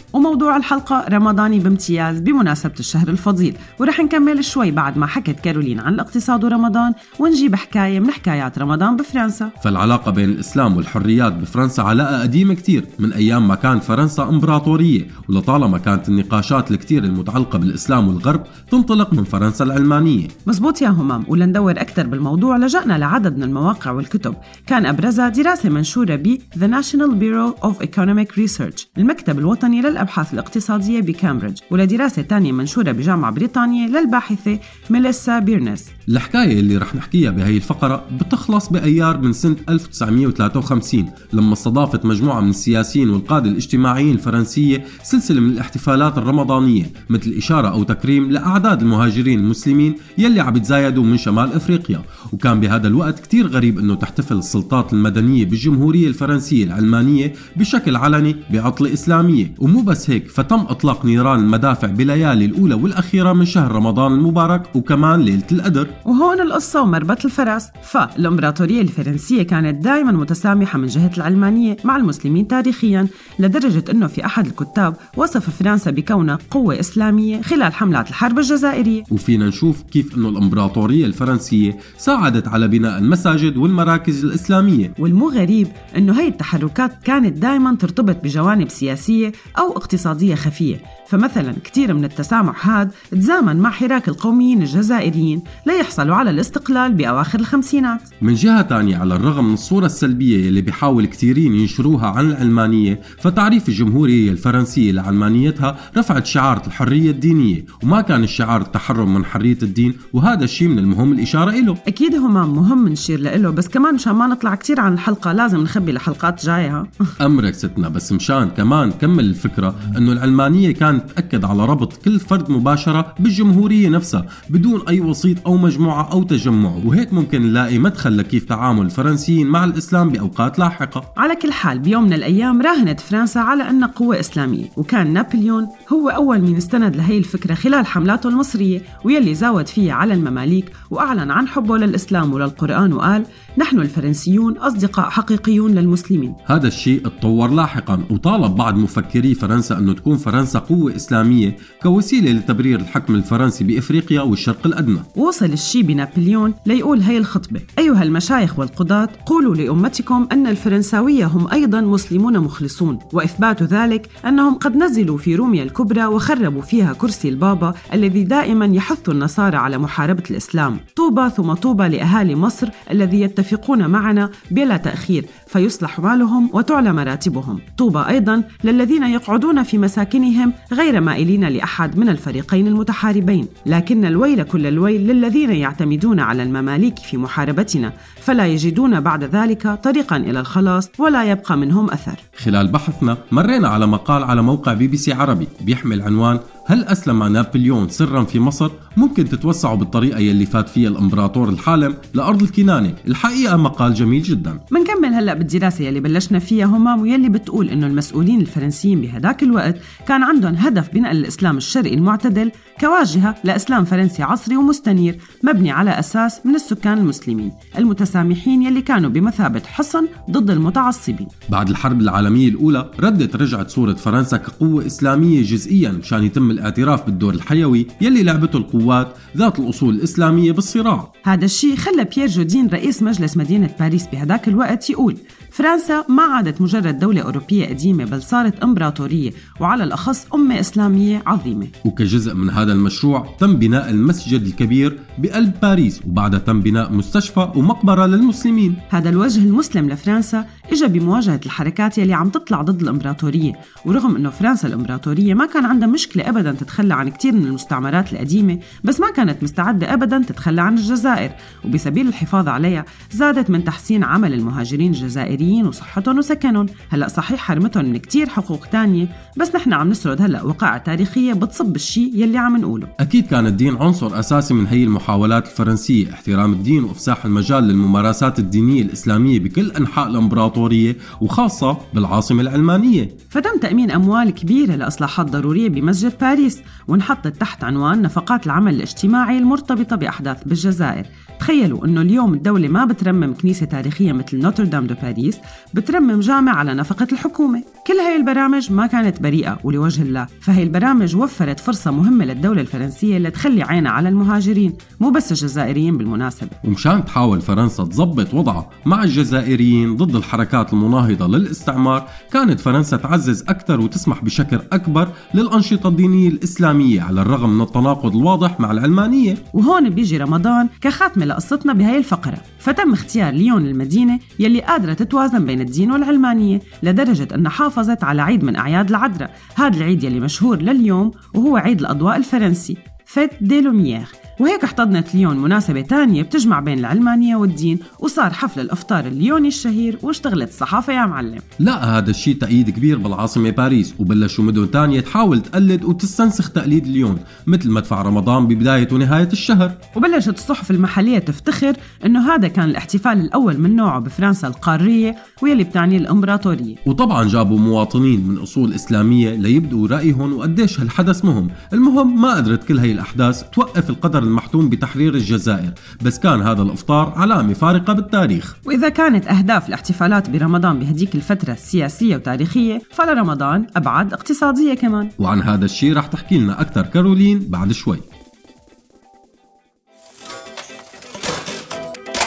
وموضوع الحلقة رمضاني بامتياز بمناسبة الشهر الفضيل. ورح نكمل شوي بعد ما حكت كارولين عن الاقتصاد ورمضان ونجيب حكاية من حكايات رمضان بفرنسا. فالعلاقة بين الإسلام والحريات بفرنسا علاقة قديمة كتير من أيام ما كانت فرنسا إمبراطورية ولطالما كانت النقاشات الكتير المتعلقة بالإسلام والغرب تنطلق من فرنسا العلمانية. مزبوط يا همام ولندور أكثر بالموضوع. لجأنا لعدد من المواقع والكتب. كان أبرزها دراسة منشورة ب The National Bureau of Economic Research المكتب الوطني للأبحاث الاقتصادية بكامبريدج ولدراسة تانية منشورة بجامعة بريطانية للباحثة ميليسا بيرنس الحكاية اللي رح نحكيها بهي الفقرة بتخلص بأيار من سنة 1953 لما استضافت مجموعة من السياسيين والقادة الاجتماعيين الفرنسية سلسلة من الاحتفالات الرمضانية مثل إشارة أو تكريم لأعداد المهاجرين المسلمين يلي عم يتزايدوا من شمال إفريقيا. وكان بهذا الوقت كتير غريب أنه تحتفل السلطات المدنية بالجمهورية الفرنسية العلمانية بشكل علني بعطلة إسلامية. ومو بس هيك فتم إطلاق نيران المدافع بليالي الأولى والأخيرة من شهر رمضان المبارك وكمان ليلة القدر وهون القصة ومربط الفرس. فالإمبراطورية الفرنسية كانت دائما متسامحة من جهة العلمانية مع المسلمين تاريخيا لدرجة أنه في أحد الكتاب وصف فرنسا بكونها قوة إسلامية خلال حملات الحرب الجزائرية. وفينا نشوف كيف أنه الإمبراطورية الفرنسية ساعدت على بناء المساجد والمراكز الإسلامية. والمو غريب أنه هاي التحركات كانت دائما ترتبط بجوانب سياسية أو اقتصادية خفية. فمثلا كثير من التسامح هاد تزامن مع حراك القوميين الجزائريين ليحصلوا على الاستقلال بأواخر الخمسينات. من جهة تانية على الرغم من الصورة السلبية اللي بيحاول كثيرين ينشروها عن العلمانية فتعريف الجمهورية الفرنسية لعلمانيتها رفعت شعار الحرية الدينية وما كان الشعار التحرم من حرية الدين وهذا الشيء من المهم الإشارة إله. أكيد همام مهم نشير له بس كمان مشان ما نطلع كتير عن الحلقة لازم نخبي لحلقات جاية؟ [LAUGHS] أمرك ستنا بس مشان كمان كمل الفكرة أنه العلمانية كانت تأكد على ربط كل فرد مباشرة بالجمهورية نفسها بدون أي وسيط أو مجموعة أو تجمع. وهيك ممكن نلاقي مدخل لكيف تعامل الفرنسيين مع الإسلام بأوقات لاحقة. على كل حال بيوم من الأيام راهنت فرنسا على أنها قوة إسلامية وكان نابليون هو أول من استند لهي الفكرة خلال حملاته المصرية ويلي زاود فيها على المماليك وأعلن عن حبه للإسلام وللقرآن وقال نحن الفرنسيون أصدقاء حقيقيون للمسلمين. هذا الشيء اتطور لاحقا وطالب بعض مفكري فرنسا أنه تكون فرنسا قوة إسلامية كوسيلة لتبرير الحكم الفرنسي بإفريقيا والشرق الأدنى. وصل الشي بنابليون ليقول هي الخطبة أيها المشايخ والقضاة قولوا لأمتكم أن الفرنساوية هم أيضا مسلمون مخلصون وإثبات ذلك أنهم قد نزلوا في روميا الكبرى وخربوا فيها كرسي البابا الذي دائما يحث النصارى على محاربة الإسلام. طوبى ثم طوبى لأهالي مصر الذي يتفقون معنا بلا تأخير فيصلح مالهم وتعلى مراتبهم طوبى أيضا للذين يقعدون في مساكنهم غير مائلين لأحد من الفريقين المتحاربين. لكن الويل كل الويل للذين يعتمدون على المماليك في محاربتنا فلا يجدون بعد ذلك طريقا إلى الخلاص ولا يبقى منهم أثر. خلال بحثنا مرينا على مقال على موقع بي بي سي عربي بيحمل عنوان هل أسلم نابليون سرا في مصر؟ ممكن تتوسعوا بالطريقة يلي فات فيها الإمبراطور الحالم لأرض الكنانة. الحقيقة مقال جميل جدا. منكمل هلأ بالدراسة يلي بلشنا فيها همام ويلي بتقول إنه المسؤولين الفرنسيين بهداك الوقت كان عندهم هدف بناء الإسلام الشرقي المعتدل كواجهة لإسلام فرنسي عصري ومستنير مبني على أساس من السكان المسلمين المتسامحين يلي كانوا بمثابة حصن ضد المتعصبين. بعد الحرب العالمية الأولى ردت رجعت صورة فرنسا كقوة إسلامية جزئيا مشان يتم الاعتراف بالدور الحيوي يلي لعبته القوات ذات الأصول الإسلامية بالصراع. هذا الشيء خلى بيير جودين رئيس مجلس مدينة باريس بهداك الوقت يقول فرنسا ما عادت مجرد دولة أوروبية قديمة بل صارت إمبراطورية وعلى الأخص أمة إسلامية عظيمة. وكجزء من هذا المشروع تم بناء المسجد الكبير بقلب باريس وبعدها تم بناء مستشفى ومقبرة للمسلمين. هذا الوجه المسلم لفرنسا اجى بمواجهة الحركات يلي عم تطلع ضد الإمبراطورية. ورغم أنه فرنسا الإمبراطورية ما كان عندها مشكلة أبدا تتخلى عن كتير من المستعمرات القديمة بس ما كانت مستعدة أبدا تتخلى عن الجزائر. وبسبيل الحفاظ عليها زادت من تحسين عمل المهاجرين الجزائريين وصحتهم وسكنهم هلأ صحيح حرمتهم من كتير حقوق تانية بس نحن عم نسرد هلأ وقائع تاريخية بتصب الشيء يلي عم نقوله. أكيد كان الدين عنصر أساسي من هي المحاولات الفرنسية. احترام الدين وإفساح المجال للممارسات الدينية الإسلامية بكل أنحاء الإمبراطورية وخاصة بالعاصمة العلمانية فتم تأمين أموال كبيرة لإصلاحات ضرورية بمسجد باريس وانحطت تحت عنوان نفقات العمل الاجتماعي المرتبطة بأحداث بالجزائر. تخيلوا أنه اليوم الدولة ما بترمم كنيسة تاريخية مثل نوتردام دو باريس. بترمم جامع على نفقة الحكومة. كل هاي البرامج ما كانت بريئة ولوجه الله فهي البرامج وفرت فرصة مهمة للدولة الفرنسية لتخلي عينها على المهاجرين مو بس الجزائريين بالمناسبة. ومشان تحاول فرنسا تظبط وضعها مع الجزائريين ضد الحركات المناهضة للاستعمار كانت فرنسا تعزز أكثر وتسمح بشكل أكبر للأنشطة الدينية الإسلامية على الرغم من التناقض الواضح مع العلمانية وهون بيجي رمضان كخاتمة لقصتنا بهاي الفقرة. فتم اختيار ليون المدينة يلي قادرة تتوازن بين الدين والعلمانية لدرجة أنها حافظت على عيد من أعياد العذراء. هذا العيد يلي مشهور لليوم وهو عيد الأضواء الفرنسي. Fête des Lumières وهيك احتضنت ليون مناسبة تانية بتجمع بين العلمانية والدين وصار حفل الأفطار الليوني الشهير واشتغلت الصحافة يا معلم. لا هذا الشيء تأييد كبير بالعاصمة باريس وبلشوا مدن تانية تحاول تقلد وتستنسخ تقليد ليون مثل مدفع رمضان ببداية ونهاية الشهر. وبلشت الصحف المحلية تفتخر إنه هذا كان الاحتفال الأول من نوعه بفرنسا القارية واللي بتعني الإمبراطورية. وطبعا جابوا مواطنين من أصول إسلامية ليبدوا رأيهم وقديش هالحدث مهم، المهم ما قدرت كل هي الأحداث توقف القدر المحتوم بتحرير الجزائر، بس كان هذا الإفطار علامة فارقة بالتاريخ. وإذا كانت أهداف الاحتفالات برمضان بهديك الفترة سياسية وتاريخية فلرمضان أبعد اقتصادية كمان وعن هذا الشيء رح تحكي لنا أكثر كارولين بعد شوي.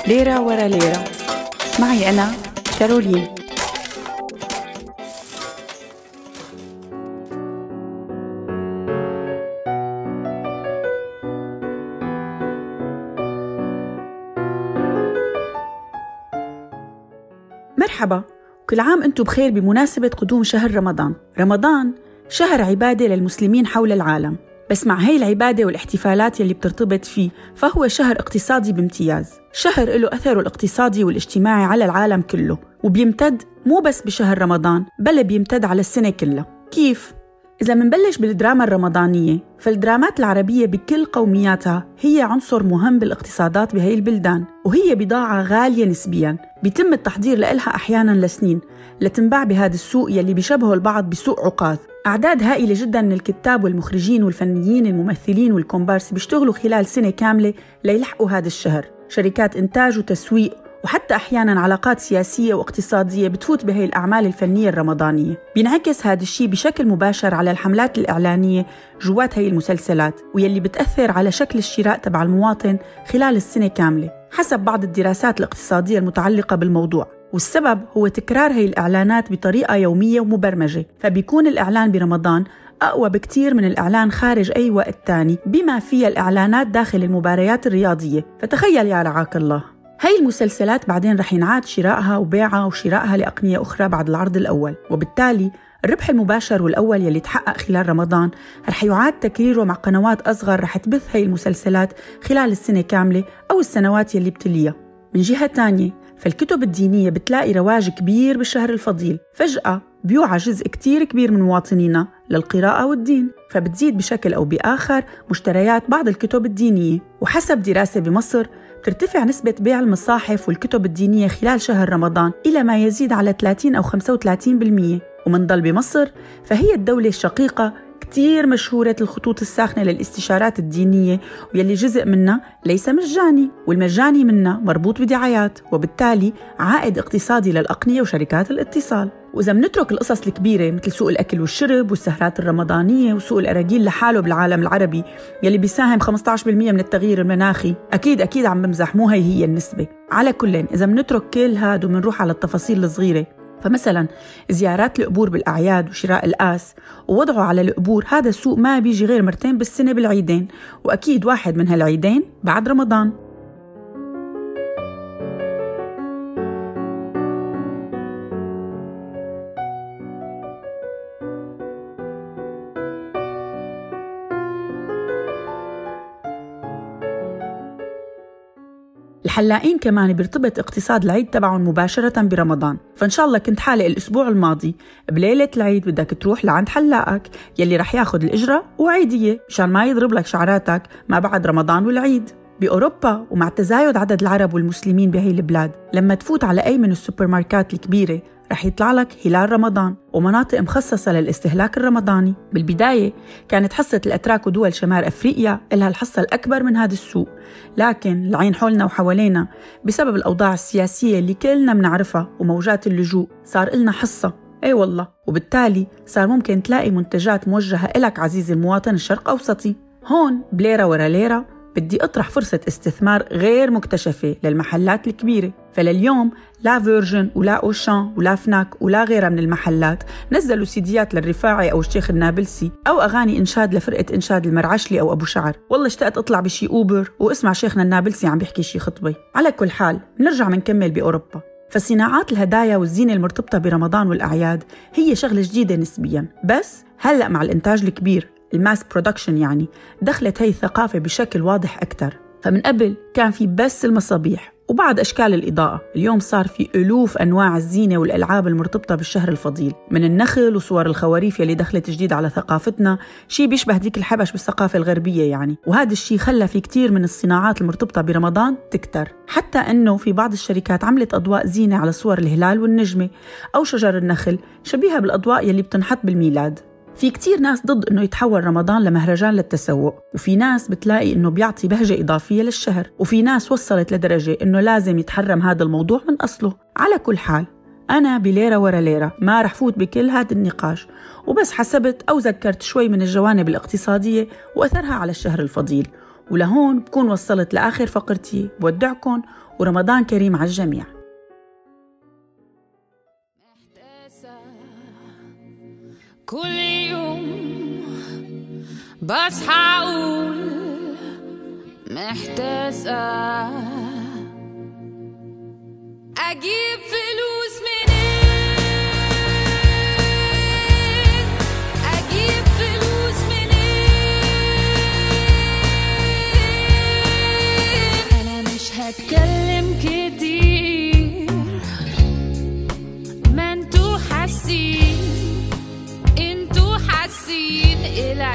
ليرة ورا ليرة معي أنا كارولين مرحبا. كل عام أنتم بخير بمناسبة قدوم شهر رمضان. رمضان شهر عبادة للمسلمين حول العالم. بس مع هي العبادة والاحتفالات يلي بترتبط فيه فهو شهر اقتصادي بامتياز. شهر له أثره الاقتصادي والاجتماعي على العالم كله. وبيمتد مو بس بشهر رمضان بل بيمتد على السنة كلها. كيف؟ إذا منبلش بالدراما الرمضانية فالدرامات العربية بكل قومياتها هي عنصر مهم بالاقتصادات بهي البلدان وهي بضاعة غالية نسبياً بيتم التحضير لإلها أحياناً لسنين لتنباع بهذا السوق يلي بيشبهه البعض بسوق عكاظ أعداد هائلة جدا من الكتاب والمخرجين والفنيين الممثلين والكومبارس بيشتغلوا خلال سنة كاملة ليلحقوا هذا الشهر. شركات إنتاج وتسويق وحتى أحيانا علاقات سياسية واقتصادية بتفوت بهي الأعمال الفنية الرمضانية. بينعكس هذا الشيء بشكل مباشر على الحملات الإعلانية جوات هي المسلسلات ويلي بتأثر على شكل الشراء تبع المواطن خلال السنة كاملة حسب بعض الدراسات الاقتصادية المتعلقة بالموضوع. والسبب هو تكرار هي الإعلانات بطريقة يومية ومبرمجة فبيكون الإعلان برمضان أقوى بكتير من الإعلان خارج أي وقت تاني بما فيها الإعلانات داخل المباريات الرياضية. فتخيل يا رعاك الله. هاي المسلسلات بعدين رح ينعاد شرائها وبيعها وشرائها لأقنية أخرى بعد العرض الأول. وبالتالي الربح المباشر والأول يلي تحقق خلال رمضان رح يعاد تكريره مع قنوات أصغر رح تبث هاي المسلسلات خلال السنة كاملة أو السنوات يلي بتليها. من جهة تانية فالكتب الدينية بتلاقي رواج كبير بالشهر الفضيل. فجأة بيوعى جزء كتير كبير من مواطنينا للقراءة والدين فبتزيد بشكل أو بآخر مشتريات بعض الكتب الدينية. وحسب دراسة بمصر ترتفع نسبة بيع المصاحف والكتب الدينية خلال شهر رمضان إلى ما يزيد على 30 أو 35% ومن ضل بمصر فهي الدولة الشقيقة كتير مشهورة الخطوط الساخنة للاستشارات الدينية ويلي جزء منها ليس مجاني والمجاني منها مربوط بدعايات وبالتالي عائد اقتصادي للأقنية وشركات الاتصال. وإذا منترك القصص الكبيرة مثل سوق الأكل والشرب والسهرات الرمضانية وسوق الأراجيل لحاله بالعالم العربي يلي بيساهم 15% من التغيير المناخي أكيد أكيد عم بمزح مو هي هي النسبة. على كل إذا منترك كل هاد ومنروح على التفاصيل الصغيرة. فمثلا زيارات القبور بالأعياد وشراء القاس ووضعه على القبور هذا السوق ما بيجي غير مرتين بالسنة بالعيدين. وأكيد واحد من هالعيدين بعد رمضان. الحلاقين كمان بيرتبط اقتصاد العيد تبعهم مباشرة برمضان. فإن شاء الله كنت حالق الأسبوع الماضي بليلة العيد بدك تروح لعند حلاقك يلي رح ياخد الإجرة وعيدية مشان ما يضرب لك شعراتك ما بعد رمضان والعيد. بأوروبا ومع تزايد عدد العرب والمسلمين بهي البلاد لما تفوت على أي من السوبر ماركات الكبيرة رح يطلع لك هلال رمضان ومناطق مخصصة للاستهلاك الرمضاني. بالبداية كانت حصة الأتراك ودول شمال أفريقيا إلها الحصة الأكبر من هذا السوق. لكن العين حولنا وحوالينا بسبب الأوضاع السياسية اللي كلنا بنعرفها وموجات اللجوء صار إلنا حصة. إي والله. وبالتالي صار ممكن تلاقي منتجات موجهة إلك عزيزي المواطن الشرق أوسطي. هون بليرة ورا ليرة بدي أطرح فرصة استثمار غير مكتشفة للمحلات الكبيرة. فلليوم لا Virgin ولا Auchan ولا Fnac ولا غيرها من المحلات نزلوا سيديات للرفاعي أو الشيخ النابلسي أو أغاني إنشاد لفرقة إنشاد المرعشلي أو أبو شعر. والله اشتقت أطلع بشي Uber واسمع شيخنا النابلسي عم بيحكي شي خطبة. على كل حال نرجع منكمل بأوروبا. فصناعات الهدايا والزينة المرتبطة برمضان والأعياد هي شغلة جديدة نسبياً. بس هلأ مع الإنتاج الكبير ال mass production يعني دخلت هي الثقافة بشكل واضح أكثر فمن قبل كان في بس المصابيح وبعض أشكال الإضاءة. اليوم صار في ألوف أنواع الزينة والألعاب المرتبطة بالشهر الفضيل من النخل وصور الخواريف يلي دخلت جديد على ثقافتنا. شيء بيشبه ديك الحبش بالثقافة الغربية يعني. وهذا الشيء خلى في كتير من الصناعات المرتبطة برمضان تكتر. حتى أنه في بعض الشركات عملت أضواء زينة على صور الهلال والنجمة أو شجر النخل شبيهة بالأضواء يلي بتنحط بالميلاد. في كتير ناس ضد إنه يتحول رمضان لمهرجان للتسوق وفي ناس بتلاقي إنه بيعطي بهجة إضافية للشهر وفي ناس وصلت لدرجة إنه لازم يتحرم هذا الموضوع من أصله. على كل حال أنا بليرة ورا ليرة ما رح فوت بكل هذا النقاش وبس حسبت أو ذكرت شوي من الجوانب الاقتصادية وأثرها على الشهر الفضيل. ولهون بكون وصلت لآخر فقرتي بودعكم ورمضان كريم على الجميع. كل بصحى أقول محتاسة أجيب فلوس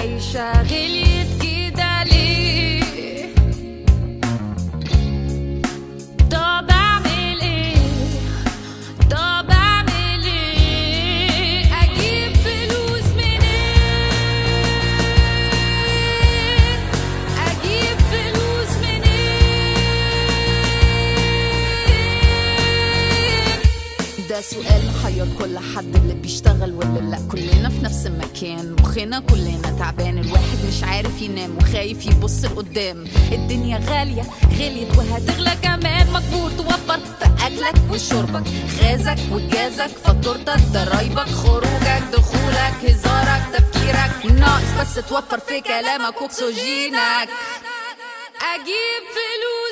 عايشة غليت كده ليه طب أعمل إيه؟ طب أعمل إيه؟ أجيب فلوس منين؟ أجيب فلوس منين؟ ده سؤال محير كل حد اللي بيشتغل ولا لا. كلنا في نفس المكان مخنا كلنا تعبان الواحد مش عارف ينام وخايف يبص لقدام. الدنيا غالية غليت وهتغلى كمان. مجبور توفر في أكلك وشربك غازك وجازك فاتورتك ضرايبك خروجك دخولك هزارك تفكيرك. ناقص بس توفر في كلامك وأكسجينك. أجيب فلوس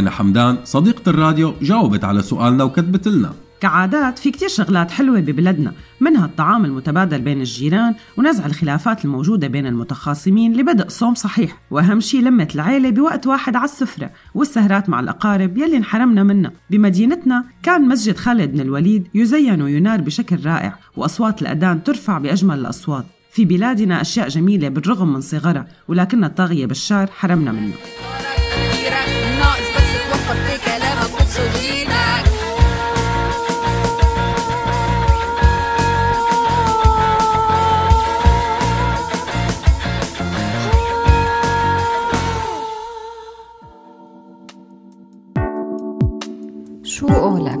ديانا حمدان صديقة الراديو جاوبت على سؤالنا وكتبت لنا. كعادات في كتير شغلات حلوة ببلدنا منها الطعام المتبادل بين الجيران ونزع الخلافات الموجودة بين المتخاصمين لبدء صوم صحيح. وأهم شي لمة العيلة بوقت واحد على السفرة والسهرات مع الأقارب يلي انحرمنا منها. بمدينتنا كان مسجد خالد بن الوليد يزين وينار بشكل رائع وأصوات الأذان ترفع بأجمل الأصوات. في بلادنا أشياء جميلة بالرغم من صغرها ولكن الطاغية بالشار حرمنا منها. شو قولك؟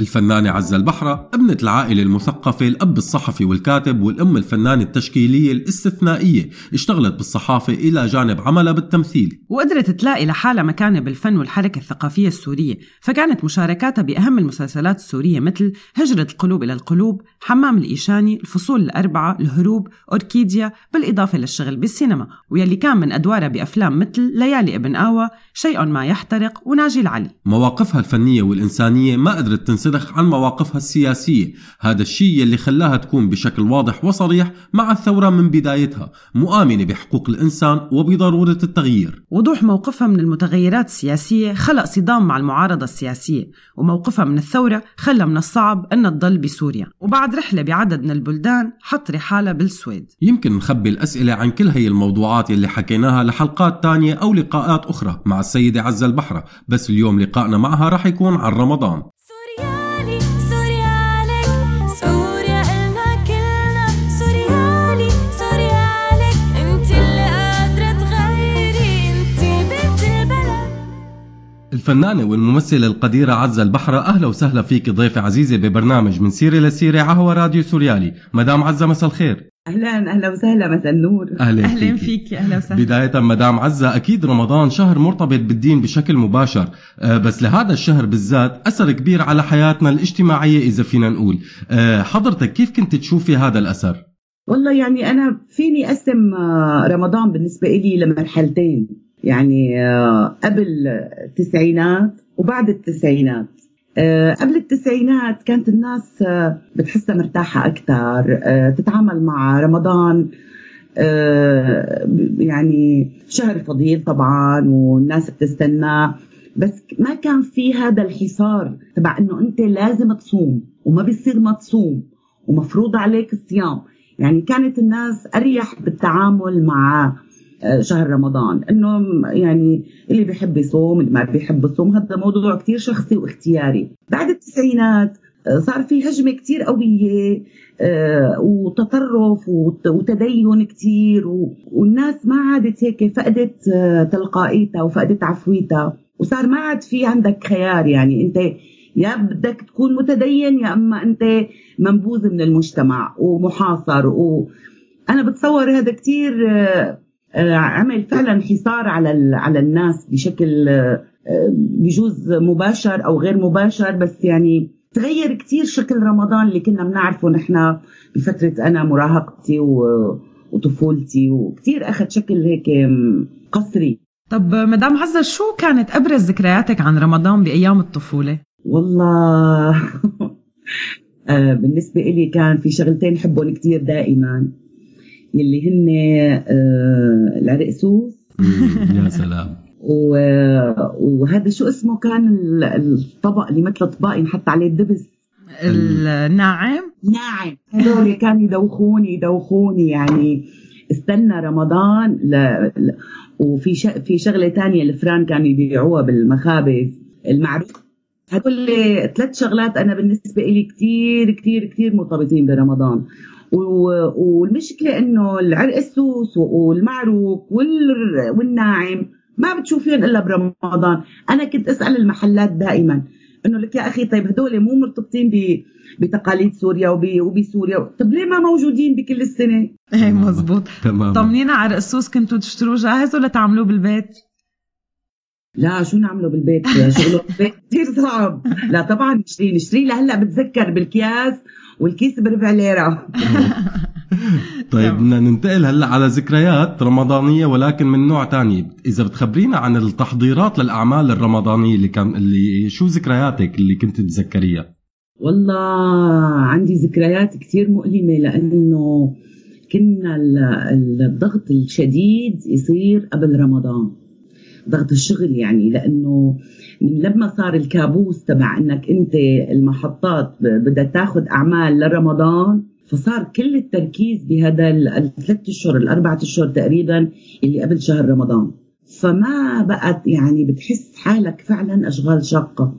الفنانة عزة البحرة ابنة العائلة المثقفة الأب الصحفي والكاتب والأم الفنانة التشكيلية الاستثنائية. اشتغلت بالصحافة إلى جانب عملها بالتمثيل. وقدرت تلاقي لحالها مكانة بالفن والحركة الثقافية السورية. فكانت مشاركاتها بأهم المسلسلات السورية مثل هجرة القلوب إلى القلوب حمام الإيشاني الفصول الأربعة الهروب أوركيديا بالإضافة للشغل بالسينما. ويلي كان من أدوارها بأفلام مثل ليالي ابن آوى شيء ما يحترق وناجي العلي. مواقفها الفنية والإنسانية ما قدرت تنسدخ عن مواقفها السياسية. هذا الشيء اللي خلاها تكون بشكل واضح وصريح مع الثورة من بدايتها مؤمنة بحقوق الإنسان وبضرورة التغيير. وضوح موقفها من المتغيرات السياسية خلق صدام مع المعارضة السياسية وموقفها من الثورة خلى من الصعب أن تضل بسوريا. وبعد رحلة بعدد من البلدان حط رحالة بالسويد. يمكن نخبي الأسئلة عن كل هي الموضوعات اللي حكيناها لحلقات تانية أو لقاءات أخرى مع السيدة عزة البحرة. بس اليوم لقائنا معها رح يكون عن رمضان. الفنانة والممثلة القديرة عزة البحرة أهلا وسهلا فيك ضيفة عزيزة ببرنامج من سيرة لسيرة عهوى راديو سوريالي. مدام عزة مساء الخير. أهلا أهلا وسهلا مساء النور. أهلا أهلا فيكي. فيك أهلا وسهلا. بداية مدام عزة أكيد رمضان شهر مرتبط بالدين بشكل مباشر آه، بس لهذا الشهر بالذات أثر كبير على حياتنا الاجتماعية إذا فينا نقول. آه، حضرتك كيف كنت تشوفي هذا الأثر؟ والله يعني أنا فيني أقسم آه، رمضان بالنسبة لي لمرحلتين. يعني آه، قبل التسعينات وبعد التسعينات. آه، قبل التسعينات كانت الناس آه، بتحسها مرتاحة أكثر تتعامل مع رمضان يعني شهر فضيل طبعا والناس بتستناه بس ما كان في هذا الحصار تبع إنه أنت لازم تصوم وما بيصير ما تصوم ومفروض عليك الصيام. يعني كانت الناس أريح بالتعامل مع شهر رمضان. إنه يعني اللي بيحب يصوم اللي ما بيحب يصوم. هذا موضوع كتير شخصي واختياري. بعد التسعينات صار في هجمة كتير قوية آه، وتطرف وت- وتدين كتير و- والناس ما عادت هيك فقدت آه، تلقائيتها وفقدت عفويتها. وصار ما عاد في عندك خيار يعني أنت يا بدك تكون متدين يا أما أنت منبوذ من المجتمع ومحاصر. وأنا بتصور هذا كتير آه، عمل فعلا حصار على على الناس بشكل آه، آه، بجوز مباشر أو غير مباشر بس يعني تغير كتير شكل رمضان اللي كنا بنعرفه نحن بفترة أنا مراهقتي و- وطفولتي وكتير أخذ شكل هيك قصري طب مدام عزة شو كانت أبرز ذكرياتك عن رمضان بأيام الطفولة؟ والله [LAUGHS] آه، بالنسبة إلي كان في شغلتين حبهم كتير دائما يلي هن آه، العرقسوس يا سلام. [LAUGHS] وهذا شو اسمه كان؟ الطبق اللي مثل طباق ينحط عليه الدبس. الناعم؟ ناعم. هذول كانوا يدوخوني يدوخوني يعني استنى رمضان ل... ل... وفي ش... في شغلة تانية الفران كانوا يبيعوها بالمخابز المعروف. هدول ثلاث شغلات أنا بالنسبة لي كثير كثير كثير مرتبطين برمضان. والمشكلة إنه العرق السوس والمعروك والناعم ما بتشوفيهم إلا برمضان. أنا كنت أسأل المحلات دائما إنه لك يا أخي طيب هدول مو مرتبطين بتقاليد سوريا وبسوريا. طب ليه ما موجودين بكل السنة؟ إيه مزبوط. تمام طمنينا على السوس كنتوا تشتروه جاهز ولا تعملوه بالبيت؟ لا شو نعمله بالبيت؟ شغله بالبيت [LAUGHS] كثير صعب. لا طبعا نشتري نشتري لهلأ بتذكر بالكياس والكيس بربع ليره [LAUGHS] طيب بدنا ننتقل هلا على ذكريات رمضانية ولكن من نوع تاني. إذا بتخبرينا عن التحضيرات للأعمال الرمضانية اللي كان اللي شو ذكرياتك اللي كنت تتذكريها؟ والله عندي ذكريات كثير مؤلمة لأنه كنا الضغط الشديد يصير قبل رمضان. ضغط الشغل يعني لأنه لما صار الكابوس تبع إنك أنت المحطات بدها تاخذ أعمال لرمضان فصار كل التركيز بهذا الثلاث أشهر الأربعة أشهر تقريبا اللي قبل شهر رمضان. فما بقت يعني بتحس حالك فعلا أشغال شاقة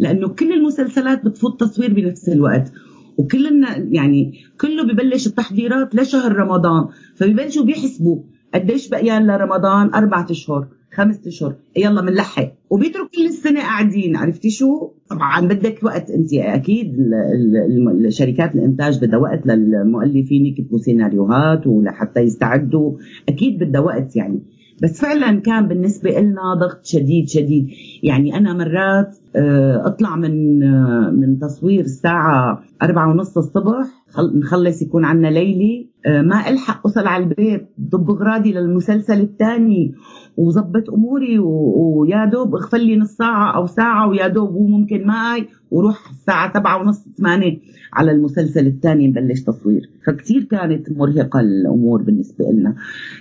لأنه كل المسلسلات بتفوت تصوير بنفس الوقت وكلنا يعني كله ببلش التحضيرات لشهر رمضان فبيبلشوا بيحسبوا قديش بقيان لرمضان؟ أربعة أشهر. خمسة أشهر. يلا بنلحق. وبيترك كل السنة قاعدين. عرفتي شو؟ طبعا بدك وقت. انت أكيد شركات الإنتاج بدها وقت للمؤلفين يكتبوا سيناريوهات ولحتى يستعدوا. أكيد بدها وقت يعني. بس فعلا كان بالنسبة لنا ضغط شديد شديد. يعني أنا مرات آه، أطلع من آه، من تصوير الساعة أربعة ونص الصبح. نخلص يكون عنا ليلي. آه، ما ألحق أوصل على البيت. ضب غرادي للمسلسل الثاني وظبط أموري ويا دوب اغفل لي نص ساعة أو ساعة ويا دوب هو ممكن معي وروح الساعة سبعة ونص ثمانية على المسلسل الثاني نبلش تصوير. فكتير كانت مرهقة الأمور بالنسبة لنا.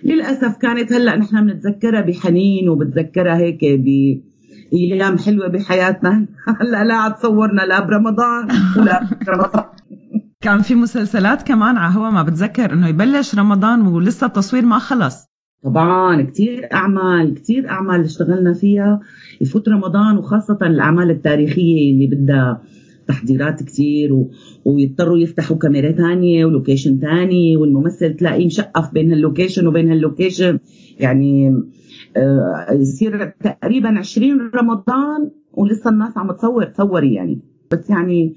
للأسف كانت هلأ نحن بنتذكرها بحنين وبتذكرها هيك ب أيام حلوة بحياتنا. [LAUGHS] هلا لا تصورنا لا برمضان ولا [LAUGHS] برمضان كان في مسلسلات كمان على هوا ما بتذكر إنه يبلش رمضان ولسه التصوير ما خلص. طبعا كثير أعمال كثير أعمال اشتغلنا فيها. يفوت رمضان وخاصة الأعمال التاريخية اللي بدها تحضيرات كثير و... ويضطروا يفتحوا كاميرا ثانية و location ثاني والممثل تلاقيه مشقف بين هال location وبين هال location يعني يصير تقريبا 20 رمضان ولسه الناس عم تصور تصوري يعني. بس يعني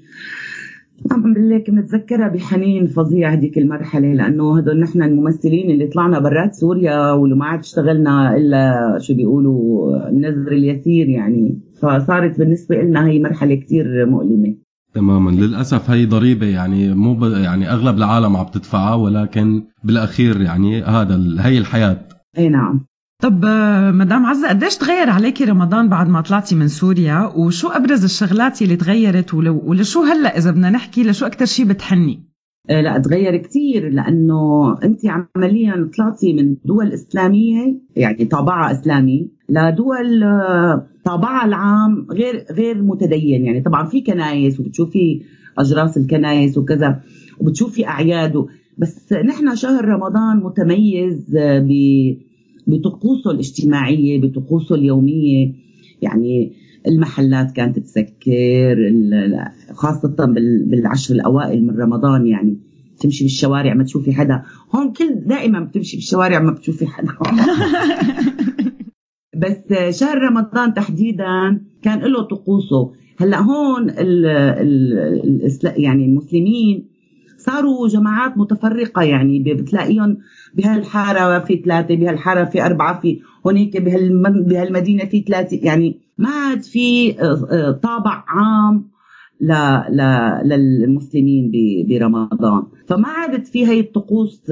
نعم بالله متذكرة بحنين فظيع هذيك المرحلة لأنه هدول نحن الممثلين اللي طلعنا برات سوريا واللي ما عاد اشتغلنا إلا شو بيقولوا النذر اليسير يعني. فصارت بالنسبة لنا هي مرحلة كتير مؤلمة. تماما. للأسف هي ضريبة يعني مو ب... يعني أغلب العالم عم تدفعها ولكن بالأخير يعني هذا هي الحياة. أي نعم. طب آه، مدام عزة قديش تغير عليكي رمضان بعد ما طلعتي من سوريا؟ وشو أبرز الشغلات اللي تغيرت؟ ولشو هلأ إذا بدنا نحكي لشو أكثر شيء بتحني؟ آه، لا تغير كثير لأنه أنت عمليا طلعتي من دول إسلامية يعني طابعها إسلامي لدول آه، طابعها العام غير غير متدين. يعني طبعا في كنايس وبتشوفي أجراس الكنايس وكذا وبتشوفي أعياد بس نحن شهر رمضان متميز ب بطقوسه الاجتماعية بطقوسه اليومية. يعني المحلات كانت تسكر خاصة بالعشر الأوائل من رمضان يعني تمشي بالشوارع ما تشوفي حدا. هون كل دائما بتمشي بالشوارع ما بتشوفي حدا. [LAUGHS] بس شهر رمضان تحديدا كان له طقوسه. هلأ هون ال ال يعني المسلمين صاروا جماعات متفرقة يعني بتلاقيهم بهالحارة في ثلاثة بهالحارة في أربعة في هونيك بهالمدينة في ثلاثة. يعني ما عاد في آه، آه، طابع عام للمسلمين برمضان. فما عادت في هي الطقوس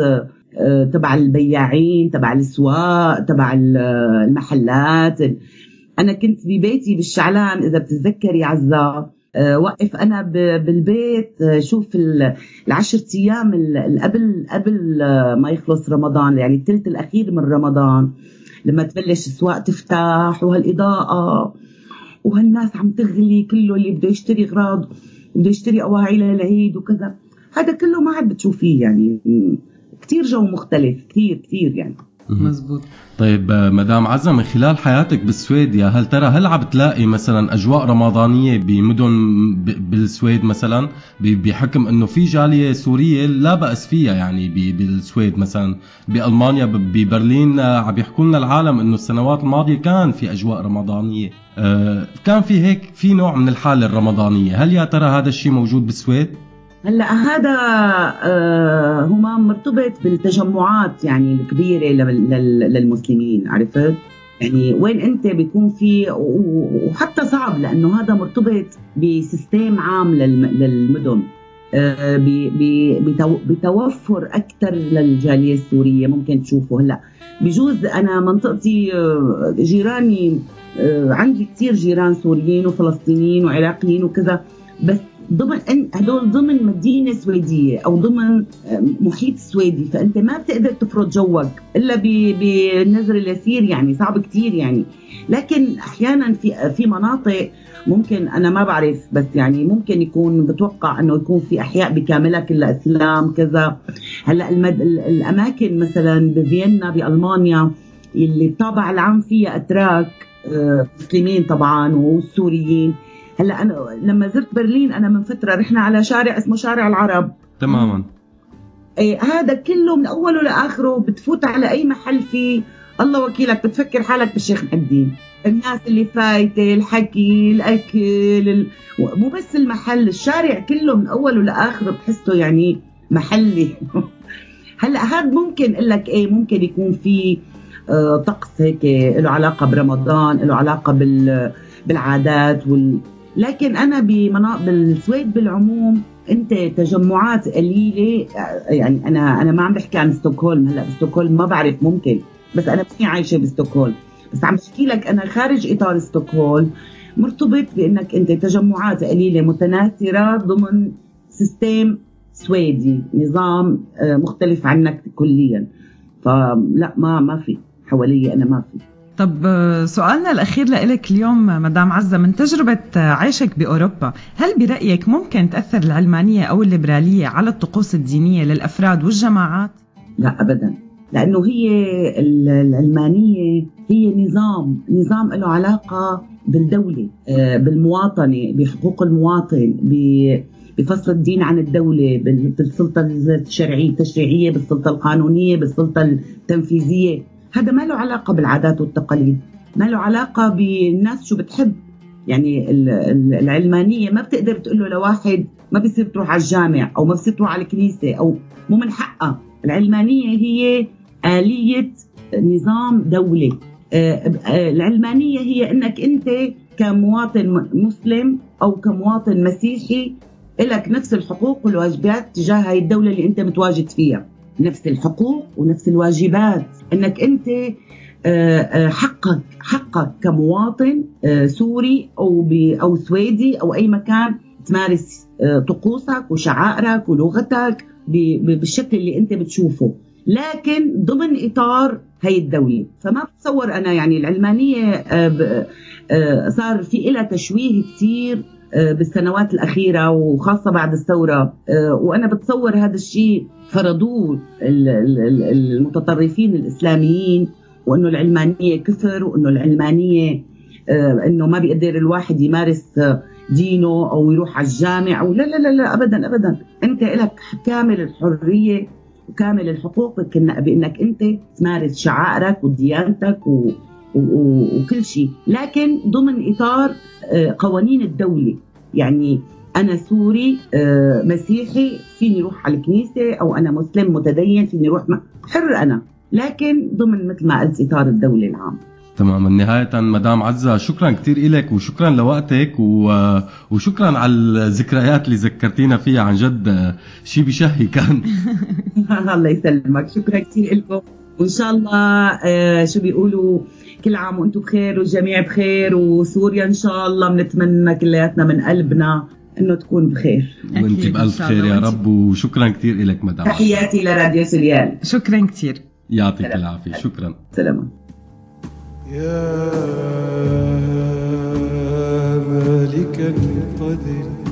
آه، تبع البياعين تبع الأسواق تبع المحلات. أنا كنت ببيتي بالشعلان إذا بتتذكري عزة. وقف أنا بالبيت آه، شوف ال- العشر أيام قبل قبل آه، ما يخلص رمضان يعني الثلث الأخير من رمضان لما تبلش الاسواق تفتح وهالإضاءة وهالناس عم تغلي كله اللي بده يشتري اغراض بده يشتري أواعي للعيد وكذا. هذا كله ما عاد بتشوفيه يعني. كثير جو مختلف كثير كثير يعني. مزبوط. طيب آه، مدام عزة من خلال حياتك بالسويد يا هل ترى هل عم تلاقي مثلا أجواء رمضانية بمدن بالسويد مثلا؟ بحكم إنه في جالية سورية لا بأس فيها يعني بالسويد مثلا. بألمانيا ببرلين آه، عم يحكوا لنا العالم إنه السنوات الماضية كان في أجواء رمضانية. آه، كان في هيك في نوع من الحالة الرمضانية. هل يا ترى هذا الشيء موجود بالسويد؟ هلا هذا آه هما مرتبط بالتجمعات يعني الكبيرة لل- لل- للمسلمين عرفت؟ يعني وين انت بيكون في وحتى صعب لأنه هذا مرتبط بسيستم عام للم- للمدن آه، بتوفر أكثر للجالية السورية ممكن تشوفوا هلا بجوز أنا منطقتي آه، جيراني عندي كثير جيران سوريين وفلسطينيين وعراقيين وكذا بس ضمن هدول ضمن مدينة سويدية أو ضمن محيط سويدي فأنت ما بتقدر تفرض جوك إلا ب- بالنذر اليسير يعني صعب كثير يعني. لكن أحيانا في في مناطق ممكن أنا ما بعرف بس يعني ممكن يكون بتوقع إنه يكون في أحياء بكاملها كلها إسلام كذا. هلأ المد... ال- الأماكن مثلا بفيينا بألمانيا اللي الطابع العام فيها أتراك آه، مسلمين طبعا والسوريين هلا أنا لما زرت برلين أنا من فترة رحنا على شارع اسمه شارع العرب. تماما. إيه هذا كله من أوله لآخره بتفوت على أي محل فيه. الله وكيلك بتفكر حالك بالشيخ الدين الناس اللي فايتة الحكي الأكل ال... مو بس المحل الشارع كله من أوله لآخره بتحسه يعني محلي. [LAUGHS] هلا هذا ممكن أقول لك إيه ممكن يكون في آه، طقس هيك له علاقة برمضان له علاقة بال بالعادات وال... لكن أنا بمنا... بالسويد بالعموم أنت تجمعات قليلة يعني أنا أنا ما عم بحكي عن ستوكهولم هلأ بستوكهولم ما بعرف ممكن بس أنا ماني عايشة بستوكهولم. بس عم بحكي لك أنا خارج إطار ستوكهولم مرتبط بأنك أنت تجمعات قليلة متناثرة ضمن system سويدي نظام آه، مختلف عنك كليا. فلأ ما ما في حوالي أنا ما في. طب آه، سؤالنا الأخير لإلك اليوم مدام عزة من تجربة عيشك بأوروبا هل برأيك ممكن تأثر العلمانية أو الليبرالية على الطقوس الدينية للأفراد والجماعات؟ لا ابدا لأنه هي ال- العلمانيه هي نظام نظام له علاقة بالدولة آه، بالمواطنة بحقوق المواطن بفصل الدين عن الدولة بال- بالسلطة الشرعية التشريعية بالسلطة القانونية بالسلطة التنفيذية هذا ما له علاقة بالعادات والتقاليد. ما له علاقة بالناس شو بتحب. يعني ال- ال- العلمانية ما بتقدر تقول له لواحد ما بيصير تروح على الجامع أو ما بيصير تروح على الكنيسة أو مو من حقها. العلمانية هي آلية نظام دولة. آه، آه، العلمانية هي إنك أنت كمواطن مسلم أو كمواطن مسيحي لك نفس الحقوق والواجبات تجاه هاي الدولة اللي أنت متواجد فيها. نفس الحقوق ونفس الواجبات. إنك أنت آه، آه، حقك حقك كمواطن آه، سوري أو أو سويدي أو أي مكان تمارس طقوسك وشعائرك ولغتك بالشكل اللي أنت بتشوفه. لكن ضمن إطار هي الدولة. فما بتصور أنا يعني العلمانية صار في لها تشويه كثير بالسنوات الأخيرة وخاصة بعد الثورة. آه، وأنا بتصور هذا الشيء فرضوه ال- ال- ال- المتطرفين الإسلاميين وأنه العلمانية كفر وأنه العلمانية آه، أنه ما بيقدر الواحد يمارس آه، دينه أو يروح على الجامع أو لا لا لا, أبدا أبدا. أنت لك كامل الحرية وكامل الحقوق بأنك أنت تمارس شعائرك وديانتك و- وكل شيء. لكن ضمن إطار آه، قوانين الدولة. يعني أنا سوري آه، مسيحي فيني روح على الكنيسة أو أنا مسلم متدين فيني روح حر أنا. لكن ضمن مثل ما قلت إطار الدولة العام. تماما. نهاية مدام عزة شكرا كثير إلك وشكرا لوقتك وشكرا على الذكريات اللي ذكرتينا فيها عن جد. شيء بشهي كان. [LAUGHS] الله يسلمك. شكرا كثير لكم وإن شاء الله آه، شو بيقولوا؟ كل عام وأنتم بخير والجميع بخير وسوريا إن شاء الله بنتمنى كلياتنا من قلبنا إنه تكون بخير. وانت بألف خير يا رب وشكرا كثير لك مدام. تحياتي لراديو سوريال شكرا كثير يعطيك العافية. شكرا. سلام. يا مالك القدر.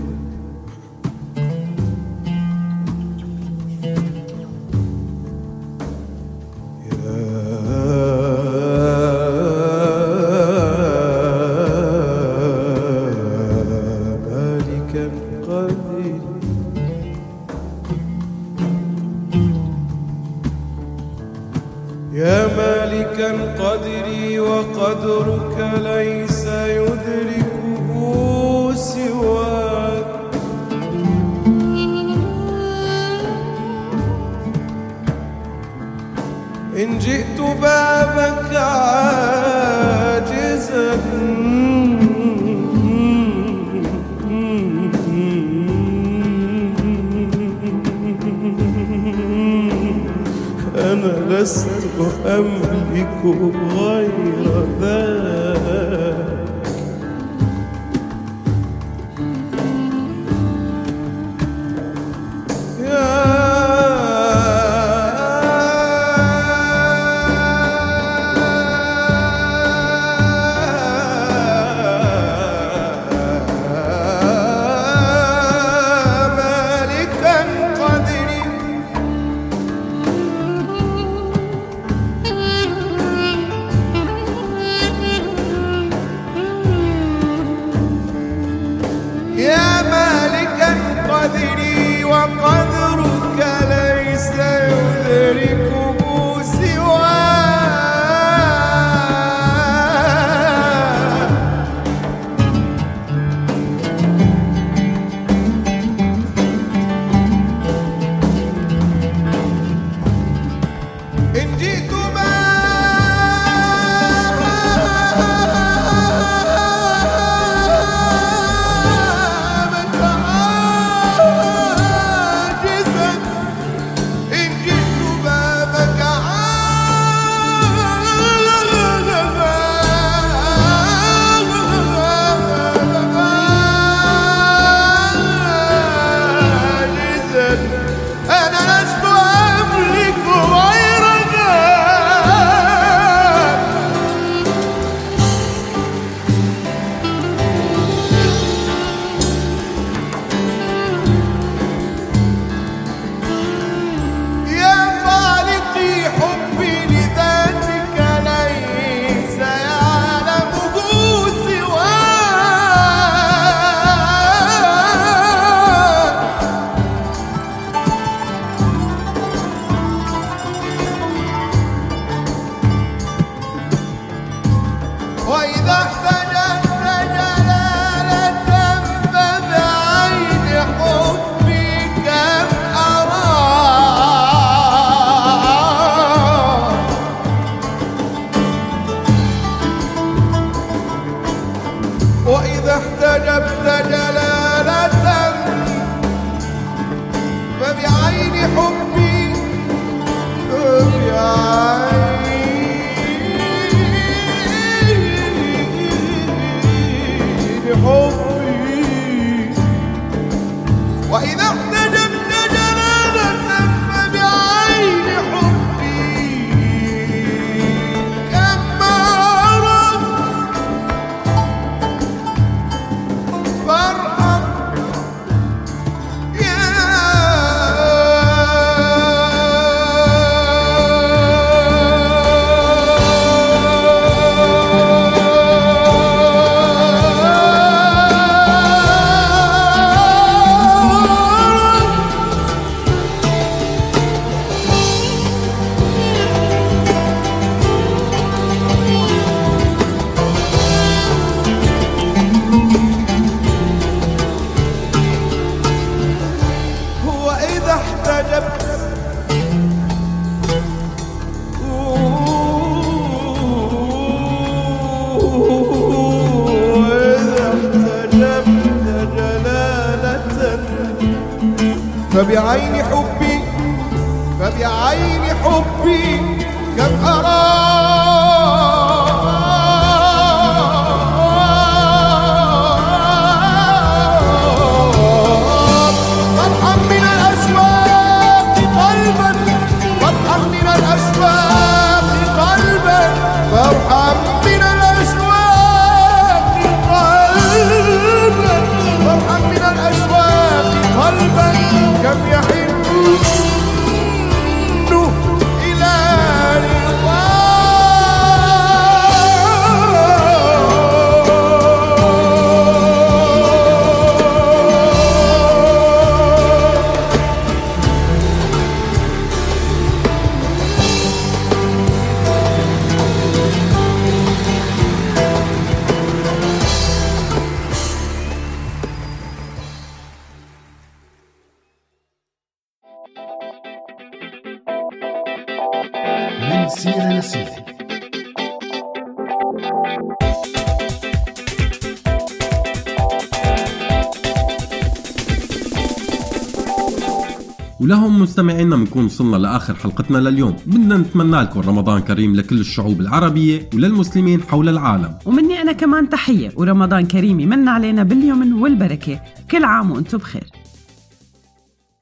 مستمعينا بنكون وصلنا لآخر حلقتنا لليوم. بدنا نتمنى لكم رمضان كريم لكل الشعوب العربية وللمسلمين حول العالم. ومني أنا كمان تحية ورمضان كريم يمن علينا باليمن والبركة. كل عام وأنتم بخير.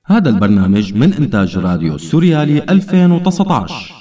هذا البرنامج من إنتاج راديو سوريالي 2019